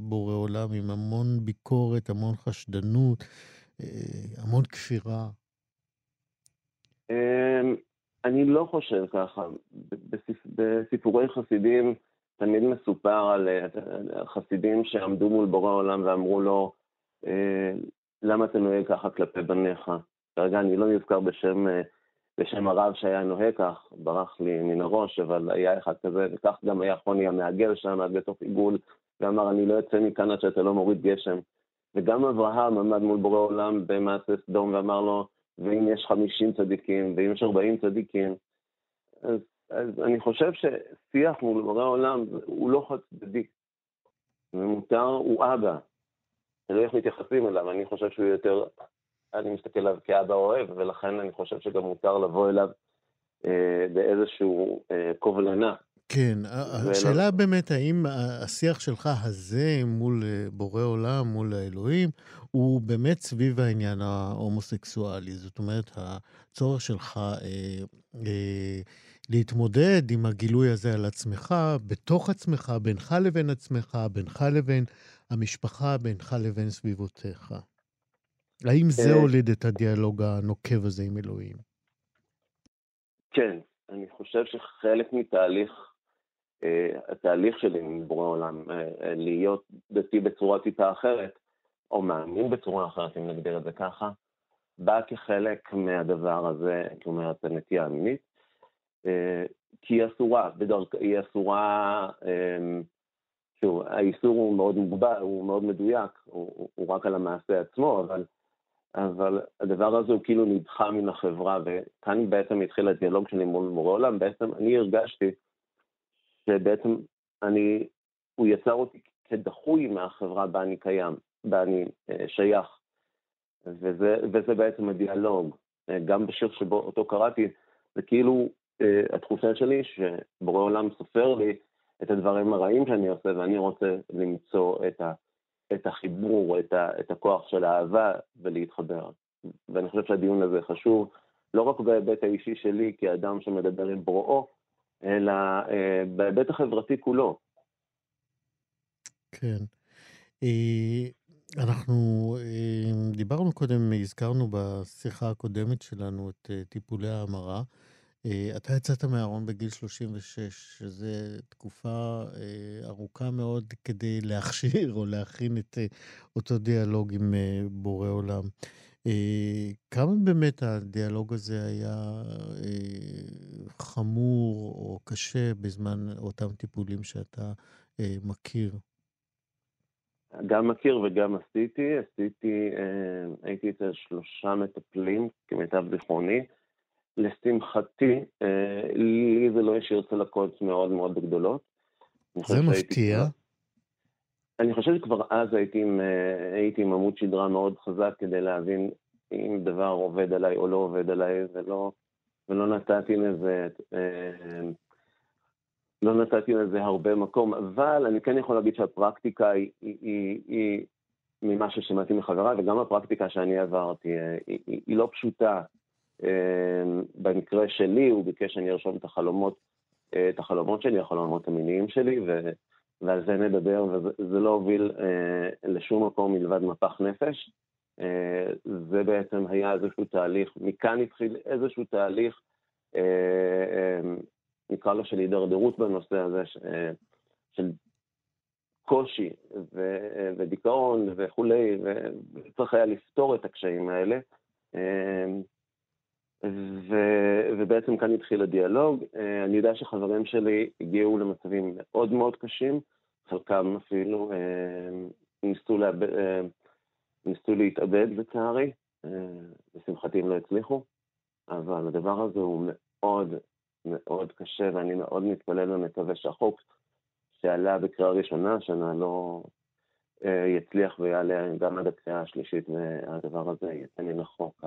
B: בורא עולם, עם המון ביקורת, המון חשדנות, המון כפירה.
G: אני לא חושב ככה. בסיפורי חסידים תמיד מסופר על חסידים שעמדו מול בורא עולם ואמרו לו, למה אתה נוהג ככה כלפי בניך? כרגע אני לא נזכר בשם בשם הרב שהיה נוהג כך, ברח לי מן הראש, אבל היה אחד כזה, וכך גם היה חוני המעגל שם בתוך עיגול, ואמר, אני לא יוצא מכאן עד שאתה לא מוריד גשם. וגם אברהם עמד מול בורא עולם במעשה סדום ואמר לו, ואם יש 50 צדיקים, ואם יש 40 צדיקים, אז, אז אני חושב ששיח מול בורא עולם הוא לא חד צדדי. ומותר, הוא אבא. תלוי איך מתייחסים אליו, אני חושב שהוא יותר אני מסתכל עליו כאבא אוהב, ולכן אני חושב שגם מותר לבוא אליו אה, באיזשהו אה, קובלנה.
B: כן, השאלה באמת, האם השיח שלך הזה מול אה, בורא עולם, מול האלוהים, הוא באמת סביב העניין ההומוסקסואלי. זאת אומרת, הצורך שלך אה, אה, להתמודד עם הגילוי הזה על עצמך, בתוך עצמך, בינך לבין עצמך, בינך לבין המשפחה, בינך לבין סביבותיך. האם זה אה, הוליד את הדיאלוג הנוקב הזה עם אלוהים?
G: כן, אני חושב שחלק מתהליך, התהליך שלי עם בורא עולם, אה, להיות דתי בצורה טיפה אחרת, או מאמין בצורה אחרת, אם נגדיר את זה ככה, בא כחלק מהדבר הזה, אומרת, הנטייה המינית, כי היא אסורה, בדרך, היא אסורה, שוב, האיסור הוא מאוד מוגבל, הוא מאוד מדויק, הוא, הוא רק על המעשה עצמו, אבל אבל הדבר הזה הוא כאילו נדחה מן החברה, וכאן בעצם התחיל הדיאלוג שלי מול מורה עולם, בעצם אני הרגשתי שבעצם אני, הוא יצר אותי כדחוי מהחברה בה אני קיים, בה אני אה, שייך, וזה, וזה בעצם הדיאלוג. אה, גם בשיר שבו אותו קראתי, זה כאילו אה, התחושה שלי שבורא עולם סופר לי את הדברים הרעים שאני עושה, ואני רוצה למצוא את ה... את החיבור, את, ה, את הכוח של האהבה ולהתחבר. ואני חושב שהדיון הזה חשוב, לא רק בהיבט האישי שלי כאדם שמדבר עם בוראו, אלא אה, בהיבט החברתי כולו.
B: כן. אה, אנחנו אה, דיברנו קודם, הזכרנו בשיחה הקודמת שלנו את טיפולי ההמרה. אתה יצאת מהארון בגיל 36, שזו תקופה ארוכה מאוד כדי להכשיר או להכין את אותו דיאלוג עם בורא עולם. כמה באמת הדיאלוג הזה היה חמור או קשה בזמן אותם טיפולים שאתה מכיר?
G: גם מכיר וגם עשיתי. עשיתי, הייתי אצל שלושה מטפלים, כמיטב זיכרוני. לשמחתי, אה, לי זה לא השאיר צלקות מאוד מאוד גדולות.
B: זה מפתיע.
G: אני חושב שכבר אז הייתי עם, אה, הייתי עם עמוד שדרה מאוד חזק כדי להבין אם דבר עובד עליי או לא עובד עליי, זה לא... ולא נתתי לזה, לא נתתי לזה הרבה מקום, אבל אני כן יכול להגיד שהפרקטיקה היא, היא, היא, היא ממה ששמעתי מחבריי, וגם הפרקטיקה שאני עברתי, היא, היא, היא לא פשוטה. במקרה שלי, הוא ביקש שאני ארשום את החלומות, את החלומות שלי, החלומות המיניים שלי, ו, ועל זה נדבר, וזה לא הוביל לשום מקום מלבד מפח נפש. זה בעצם היה איזשהו תהליך, מכאן התחיל איזשהו תהליך, נקרא לו של הידרדרות בנושא הזה, של קושי ודיכאון וכולי, וצריך היה לפתור את הקשיים האלה. ו, ובעצם כאן התחיל הדיאלוג. אני יודע שחברים שלי הגיעו למצבים מאוד מאוד קשים, חלקם אפילו ניסו, לאבד, ניסו להתאבד לצערי, לשמחתי הם לא הצליחו, אבל הדבר הזה הוא מאוד מאוד קשה, ואני מאוד מתפלל ומקווה שהחוק שעלה בקריאה ראשונה השנה לא יצליח ויעלה גם עד הקריאה השלישית, והדבר הזה יצא מן החוק.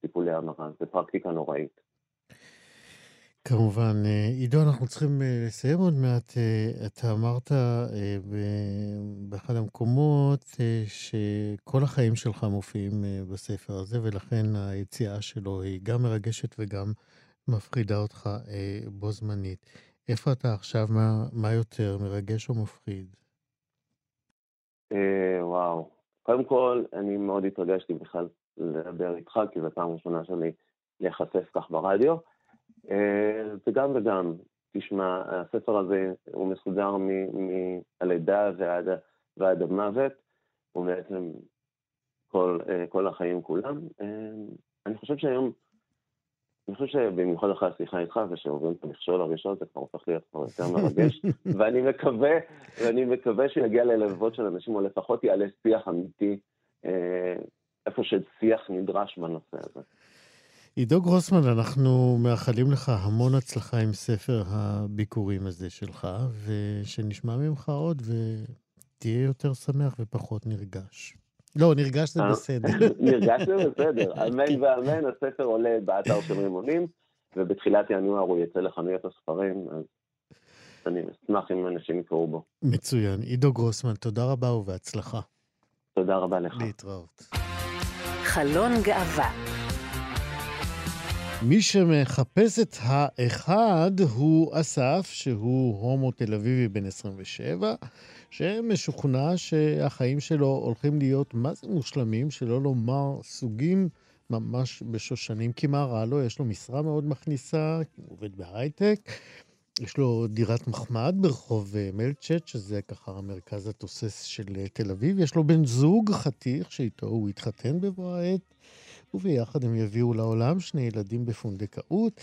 G: טיפולי המרה, זו פרקטיקה נוראית.
B: כמובן. עידו, אנחנו צריכים לסיים עוד מעט. אתה אמרת באחד המקומות שכל החיים שלך מופיעים בספר הזה, ולכן היציאה שלו היא גם מרגשת וגם מפחידה אותך בו זמנית. איפה אתה עכשיו? מה, מה יותר, מרגש או מפחיד?
G: וואו. קודם כל, אני מאוד התרגשתי בכלל לדבר איתך, כי זו פעם ראשונה שלי להיחשף כך ברדיו. זה גם וגם. תשמע, הספר הזה הוא מסודר מהלידה ועד, ועד המוות, הוא בעצם כל, כל החיים כולם. אני חושב שהיום, אני חושב שבמיוחד אחרי השיחה איתך, ושעוברים את המכשול הראשון, זה כבר הופך להיות כבר יותר מרגש, ואני מקווה, ואני מקווה שיגיע ללבבות של אנשים, או לפחות יעלה שיח אמיתי איפה ששיח נדרש בנושא הזה.
B: עידו גרוסמן, אנחנו מאחלים לך המון הצלחה עם ספר הביקורים הזה שלך, ושנשמע ממך עוד ותהיה יותר שמח ופחות נרגש. לא, נרגש זה בסדר.
G: נרגש זה בסדר, אמן ואמן, הספר עולה באתר של רימונים, ובתחילת ינואר הוא יצא לחנויות הספרים, אז אני אשמח אם אנשים יקראו בו.
B: מצוין. עידו גרוסמן, תודה רבה ובהצלחה.
G: תודה רבה לך.
B: להתראות.
A: חלון גאווה.
B: מי שמחפש את האחד הוא אסף, שהוא הומו תל אביבי בן 27, שמשוכנע שהחיים שלו הולכים להיות מה זה מושלמים, שלא לומר סוגים ממש בשושנים. כי מה רע לו? יש לו משרה מאוד מכניסה, הוא עובד בהייטק. יש לו דירת מחמד ברחוב מלצ'ט, שזה ככה המרכז התוסס של תל אביב. יש לו בן זוג חתיך, שאיתו הוא התחתן בבוא העת, וביחד הם יביאו לעולם שני ילדים בפונדקאות.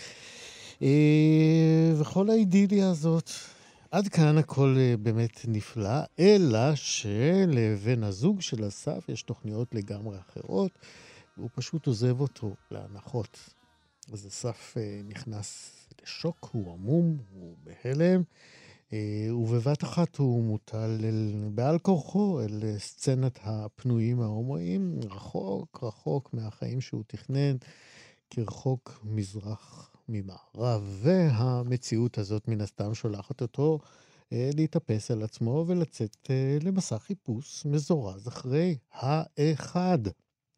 B: וכל האידיליה הזאת. עד כאן הכל באמת נפלא, אלא שלבן הזוג של אסף יש תוכניות לגמרי אחרות, והוא פשוט עוזב אותו להנחות. אז אסף נכנס בשוק, הוא עמום, הוא בהלם, ובבת אחת הוא מוטל אל, בעל כורחו אל סצנת הפנויים ההומואים, רחוק רחוק מהחיים שהוא תכנן, כרחוק מזרח ממערב. והמציאות הזאת מן הסתם שולחת אותו להתאפס על עצמו ולצאת למסע חיפוש מזורז אחרי האחד.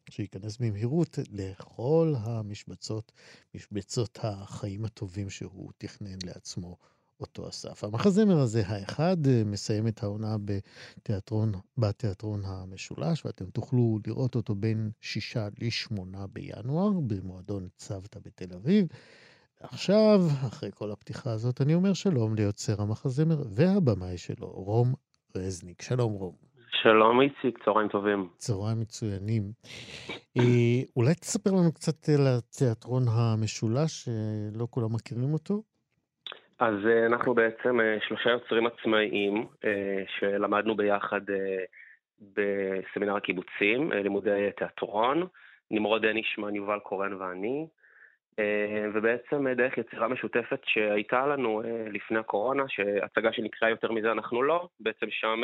B: שייכנס במהירות לכל המשבצות, משבצות החיים הטובים שהוא תכנן לעצמו, אותו אסף. המחזמר הזה, האחד, מסיים את העונה בתיאטרון, בתיאטרון המשולש, ואתם תוכלו לראות אותו בין שישה לשמונה בינואר, במועדון צוותא בתל אביב. עכשיו, אחרי כל הפתיחה הזאת, אני אומר שלום ליוצר המחזמר והבמאי שלו, רום רזניק. שלום, רום.
E: שלום איציק, צהריים טובים.
B: צהריים מצוינים. אה, אולי תספר לנו קצת על התיאטרון המשולש, שלא כולם מכירים אותו?
E: אז אה, אנחנו בעצם אה, שלושה יוצרים עצמאיים שלמדנו ביחד בסמינר הקיבוצים, לימודי תיאטרון, נמרוד דנישמן, יובל קורן ואני, ובעצם דרך יצירה משותפת שהייתה לנו לפני הקורונה, שהצגה שנקראה יותר מזה אנחנו לא, בעצם שם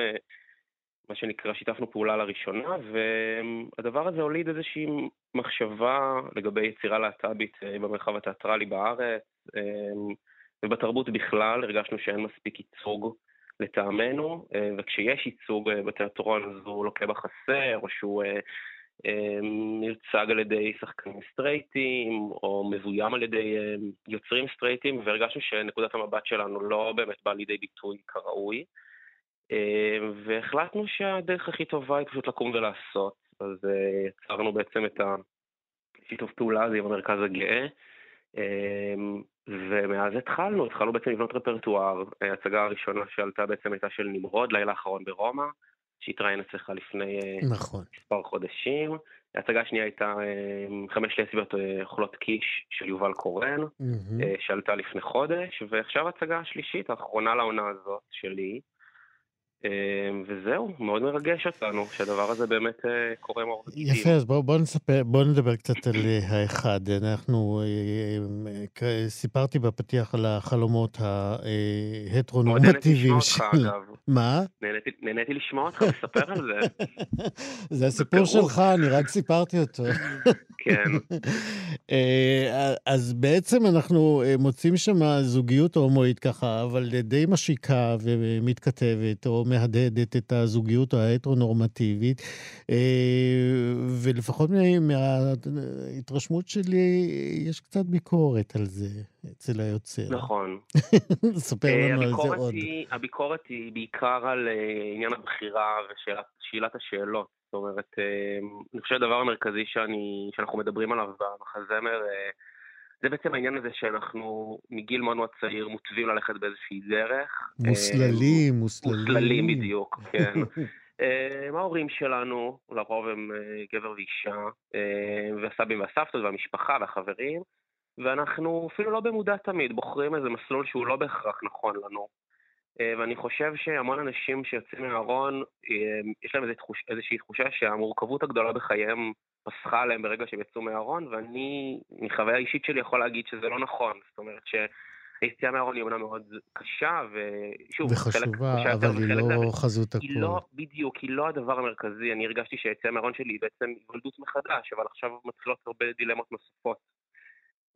E: מה שנקרא, שיתפנו פעולה לראשונה, והדבר הזה הוליד איזושהי מחשבה לגבי יצירה להט"בית אה, במרחב התיאטרלי בארץ, אה, ובתרבות בכלל, הרגשנו שאין מספיק ייצוג לטעמנו, אה, וכשיש ייצוג בתיאטרון אז הוא לוקה בחסר, או שהוא מיוצג על ידי שחקנים סטרייטים, או מבוים על ידי יוצרים סטרייטים, והרגשנו שנקודת המבט שלנו לא באמת באה לידי ביטוי כראוי. אה, והחלטנו שהדרך הכי טובה היא פשוט לקום ולעשות. אז אה, יצרנו בעצם את השיתוף פעולה הזה עם המרכז הגאה, אה, ומאז התחלנו, התחלנו בעצם לבנות רפרטואר. ההצגה הראשונה שעלתה בעצם הייתה של נמרוד, לילה האחרון ברומא, שהתראיין אצלך לפני
B: נכון.
E: מספר חודשים. ההצגה השנייה הייתה חמש לסביות אוכלות קיש של יובל קורן, mm-hmm. שעלתה לפני חודש, ועכשיו ההצגה השלישית, האחרונה לעונה הזאת, שלי, וזהו, מאוד מרגש אותנו שהדבר הזה באמת אה, קורה מאור
B: יפה, אז בואו בוא נספר, בואו נדבר קצת על אה, האחד. אנחנו, אה, סיפרתי בפתיח על החלומות ההטרונורמטיביים
E: של... מאוד נהניתי לשמוע אותך, אגב.
B: מה?
E: נהניתי לשמוע אותך לספר על זה.
B: זה הסיפור שלך, אני רק סיפרתי אותו.
E: כן.
B: אז בעצם אנחנו מוצאים שם זוגיות הומואית ככה, אבל די משיקה ומתכתבת, או מהדהדת את הזוגיות ההטרונורמטיבית, אה, ולפחות מההתרשמות שלי, יש קצת ביקורת על זה אצל היוצר.
E: נכון.
B: ספר לנו על זה עוד.
E: הביקורת היא בעיקר על אה, עניין הבחירה ושאלת השאלות. זאת אומרת, אה, אני חושב שהדבר המרכזי שאני, שאנחנו מדברים עליו במחזמר, זה בעצם העניין הזה שאנחנו מגיל מאוד מאוד צעיר מוטבים ללכת באיזושהי דרך.
B: מוסללים, אה, מוסללים.
E: מוסללים בדיוק, כן. אה, ההורים שלנו, לרוב הם אה, גבר ואישה, והסבים והסבתות והמשפחה והחברים, ואנחנו אפילו לא במודע תמיד בוחרים איזה מסלול שהוא לא בהכרח נכון לנו. ואני חושב שהמון אנשים שיוצאים מהארון, יש להם איזושהי תחושה שהמורכבות הגדולה בחייהם פסחה עליהם ברגע שהם יצאו מהארון, ואני, מחוויה אישית שלי, יכול להגיד שזה לא נכון. זאת אומרת שהיציאה מהארון היא אומנם מאוד קשה, ושוב,
B: וחשובה, אבל היא לא חזות הכול.
E: היא לא, בדיוק, היא לא הדבר המרכזי. אני הרגשתי שהיציאה מהארון שלי היא בעצם היוולדות מחדש, אבל עכשיו מתחילות הרבה דילמות נוספות.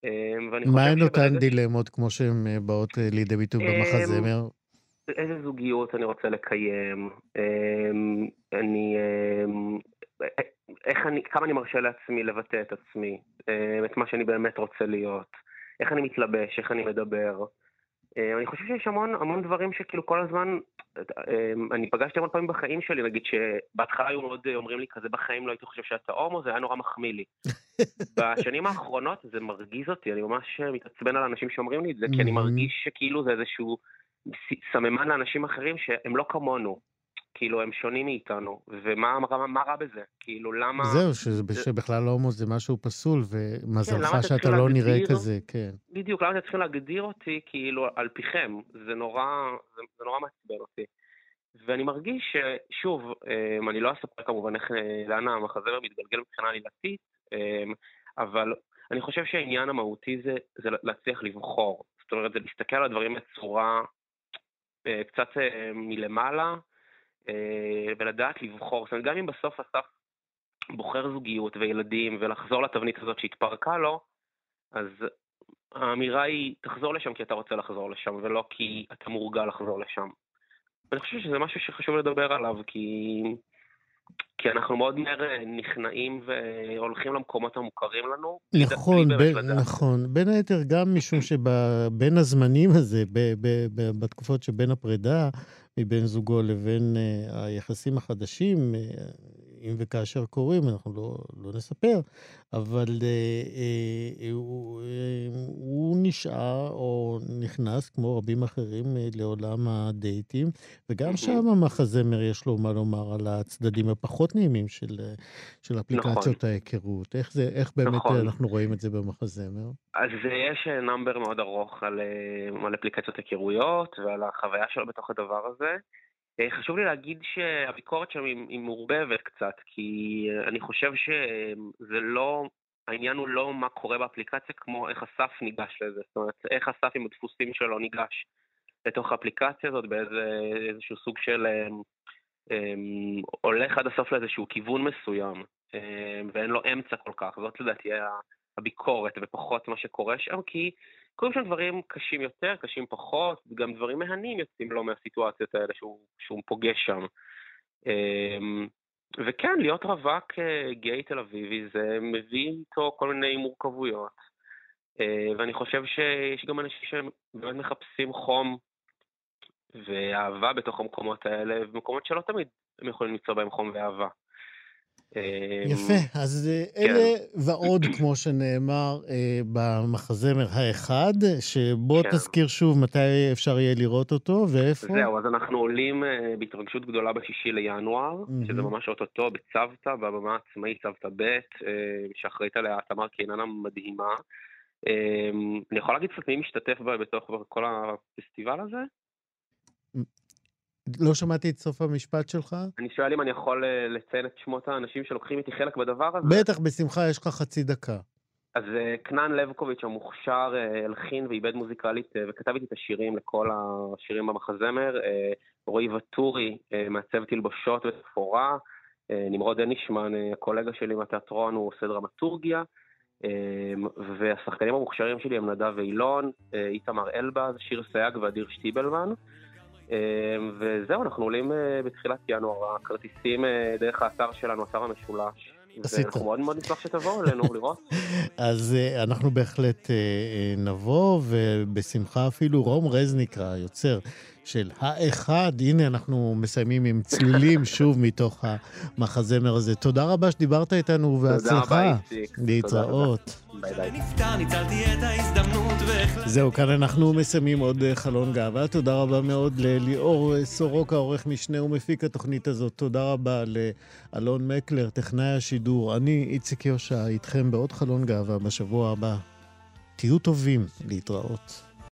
B: אמ, מה הן אותן דילמות כמו שהן אה, באות אה, לידי ביטוי במחזמר?
E: איזה זוגיות אני רוצה לקיים, אמ, אני איך אני, כמה אני מרשה לעצמי לבטא את עצמי, אה, את מה שאני באמת רוצה להיות, איך אני מתלבש, איך אני מדבר. אני חושב שיש המון המון דברים שכאילו כל הזמן, אני פגשתי המון פעמים בחיים שלי, נגיד שבהתחלה היו מאוד אומרים לי כזה, בחיים לא הייתי חושב שאתה הומו, זה היה נורא מחמיא לי. בשנים האחרונות זה מרגיז אותי, אני ממש מתעצבן על אנשים שאומרים לי את זה, כי אני מרגיש שכאילו זה איזשהו סממן לאנשים אחרים שהם לא כמונו. כאילו, הם שונים מאיתנו, ומה מה, מה רע בזה? כאילו, למה...
B: זהו, שזה, שבכלל לא הומו זה משהו פסול, ומזלך כן, שאתה לא להגדיר... נראה כזה, כן.
E: בדיוק, למה אתם צריכים להגדיר אותי, כאילו, על פיכם? זה נורא, זה, זה נורא מעצבן אותי. ואני מרגיש ששוב, אמ, אני לא אספר כמובן איך, אה, לאן המחזמר מתגלגל מבחינה עלילתית, אמ, אבל אני חושב שהעניין המהותי זה, זה להצליח לבחור. זאת אומרת, זה להסתכל על הדברים בצורה קצת אה, מלמעלה, אה, ולדעת לבחור. זאת אומרת, גם אם בסוף אסף בוחר זוגיות וילדים ולחזור לתבנית הזאת שהתפרקה לו, אז האמירה היא, תחזור לשם כי אתה רוצה לחזור לשם, ולא כי אתה מורגל לחזור לשם. ואני חושב שזה משהו שחשוב לדבר עליו, כי, כי אנחנו מאוד מהר נכנעים והולכים למקומות המוכרים לנו.
B: נכון, ב- נכון. בין היתר גם משום שבין הזמנים הזה, ב- ב- ב- בתקופות שבין הפרידה, מבן זוגו לבין uh, היחסים החדשים, uh, אם וכאשר קורים, אנחנו לא, לא נספר, אבל uh, uh, הוא, uh, הוא נשאר או נכנס, כמו רבים אחרים, לעולם הדייטים, וגם שם המחזמר יש לו מה לומר על הצדדים הפחות נעימים של, של אפליקציות נכון. ההיכרות. איך, זה, איך באמת נכון. אנחנו רואים את זה במחזמר?
E: אז יש נאמבר מאוד ארוך על, על אפליקציות היכרויות ועל החוויה שלו בתוך הדבר הזה. אה, חשוב לי להגיד שהביקורת שם היא מעורבבת קצת, כי אני חושב שזה לא, העניין הוא לא מה קורה באפליקציה, כמו איך אסף ניגש לזה. זאת אומרת, איך אסף עם הדפוסים שלו ניגש לתוך האפליקציה הזאת באיזשהו סוג של אמ, הולך עד הסוף לאיזשהו כיוון מסוים, אמ, ואין לו אמצע כל כך. זאת לדעתי הביקורת, ופחות מה שקורה שם, כי קורים שם דברים קשים יותר, קשים פחות, גם דברים מהנים יוצאים לו מהסיטואציות האלה שהוא, שהוא פוגש שם. אמ, וכן, להיות רווק אה, גיי תל אביבי זה מביא איתו כל מיני מורכבויות. אה, ואני חושב שיש גם אנשים שבאמת מחפשים חום ואהבה בתוך המקומות האלה, ומקומות שלא תמיד הם יכולים למצוא בהם חום ואהבה.
B: יפה, אז אה, כן. אלה ועוד, כמו שנאמר אה, במחזמר האחד, שבוא כן. תזכיר שוב מתי אפשר יהיה לראות אותו ואיפה.
E: זהו, אז אנחנו עולים אה, בהתרגשות גדולה בשישי לינואר, mm-hmm. שזה ממש אוטוטו בצוותא, בבמה העצמאית צוותא ב', שאחראית עליה תמר קיננה מדהימה. אני יכול להגיד קצת מי משתתף בתוך כל הפסטיבל הזה?
B: לא שמעתי את סוף המשפט שלך.
E: אני שואל אם אני יכול אה, לציין את שמות האנשים שלוקחים איתי חלק בדבר הזה.
B: בטח, בשמחה, יש לך חצי דקה.
E: אז אה, כנן לבקוביץ' המוכשר אה, הלחין ואיבד מוזיקלית וכתב איתי את השירים לכל השירים במחזמר. רועי וטורי מעצב תלבושות ותפאורה. נמרוד הנישמן, הקולגה שלי מהתיאטרון, הוא עושה דרמטורגיה. והשחקנים המוכשרים שלי הם נדב אילון, איתמר אלבז, שיר סייג ואדיר שטיבלמן. אמ, וזהו, אנחנו עולים אה, בתחילת ינואר, הכרטיסים אה, דרך האתר שלנו, אתר המשולש. עשית. ואנחנו מאוד מאוד נשמח שתבואו אלינו לראות.
B: אז אה, אנחנו בהחלט נבוא, ובשמחה אפילו רום רזניק, היוצר של האחד, הנה אנחנו מסיימים עם צלילים שוב מתוך המחזמר הזה. תודה רבה שדיברת איתנו, ובהצלחה.
E: תודה רבה, איציק.
B: להתראות. ביי ביי. זהו, כאן אנחנו מסיימים עוד אה, חלון גאווה. תודה רבה מאוד לליאור אה, סורוקה, עורך משנה ומפיק התוכנית הזאת. תודה רבה לאלון מקלר, טכנאי השידור. אני, איציק יושע, איתכם בעוד חלון גאווה בשבוע הבא. תהיו טובים להתראות.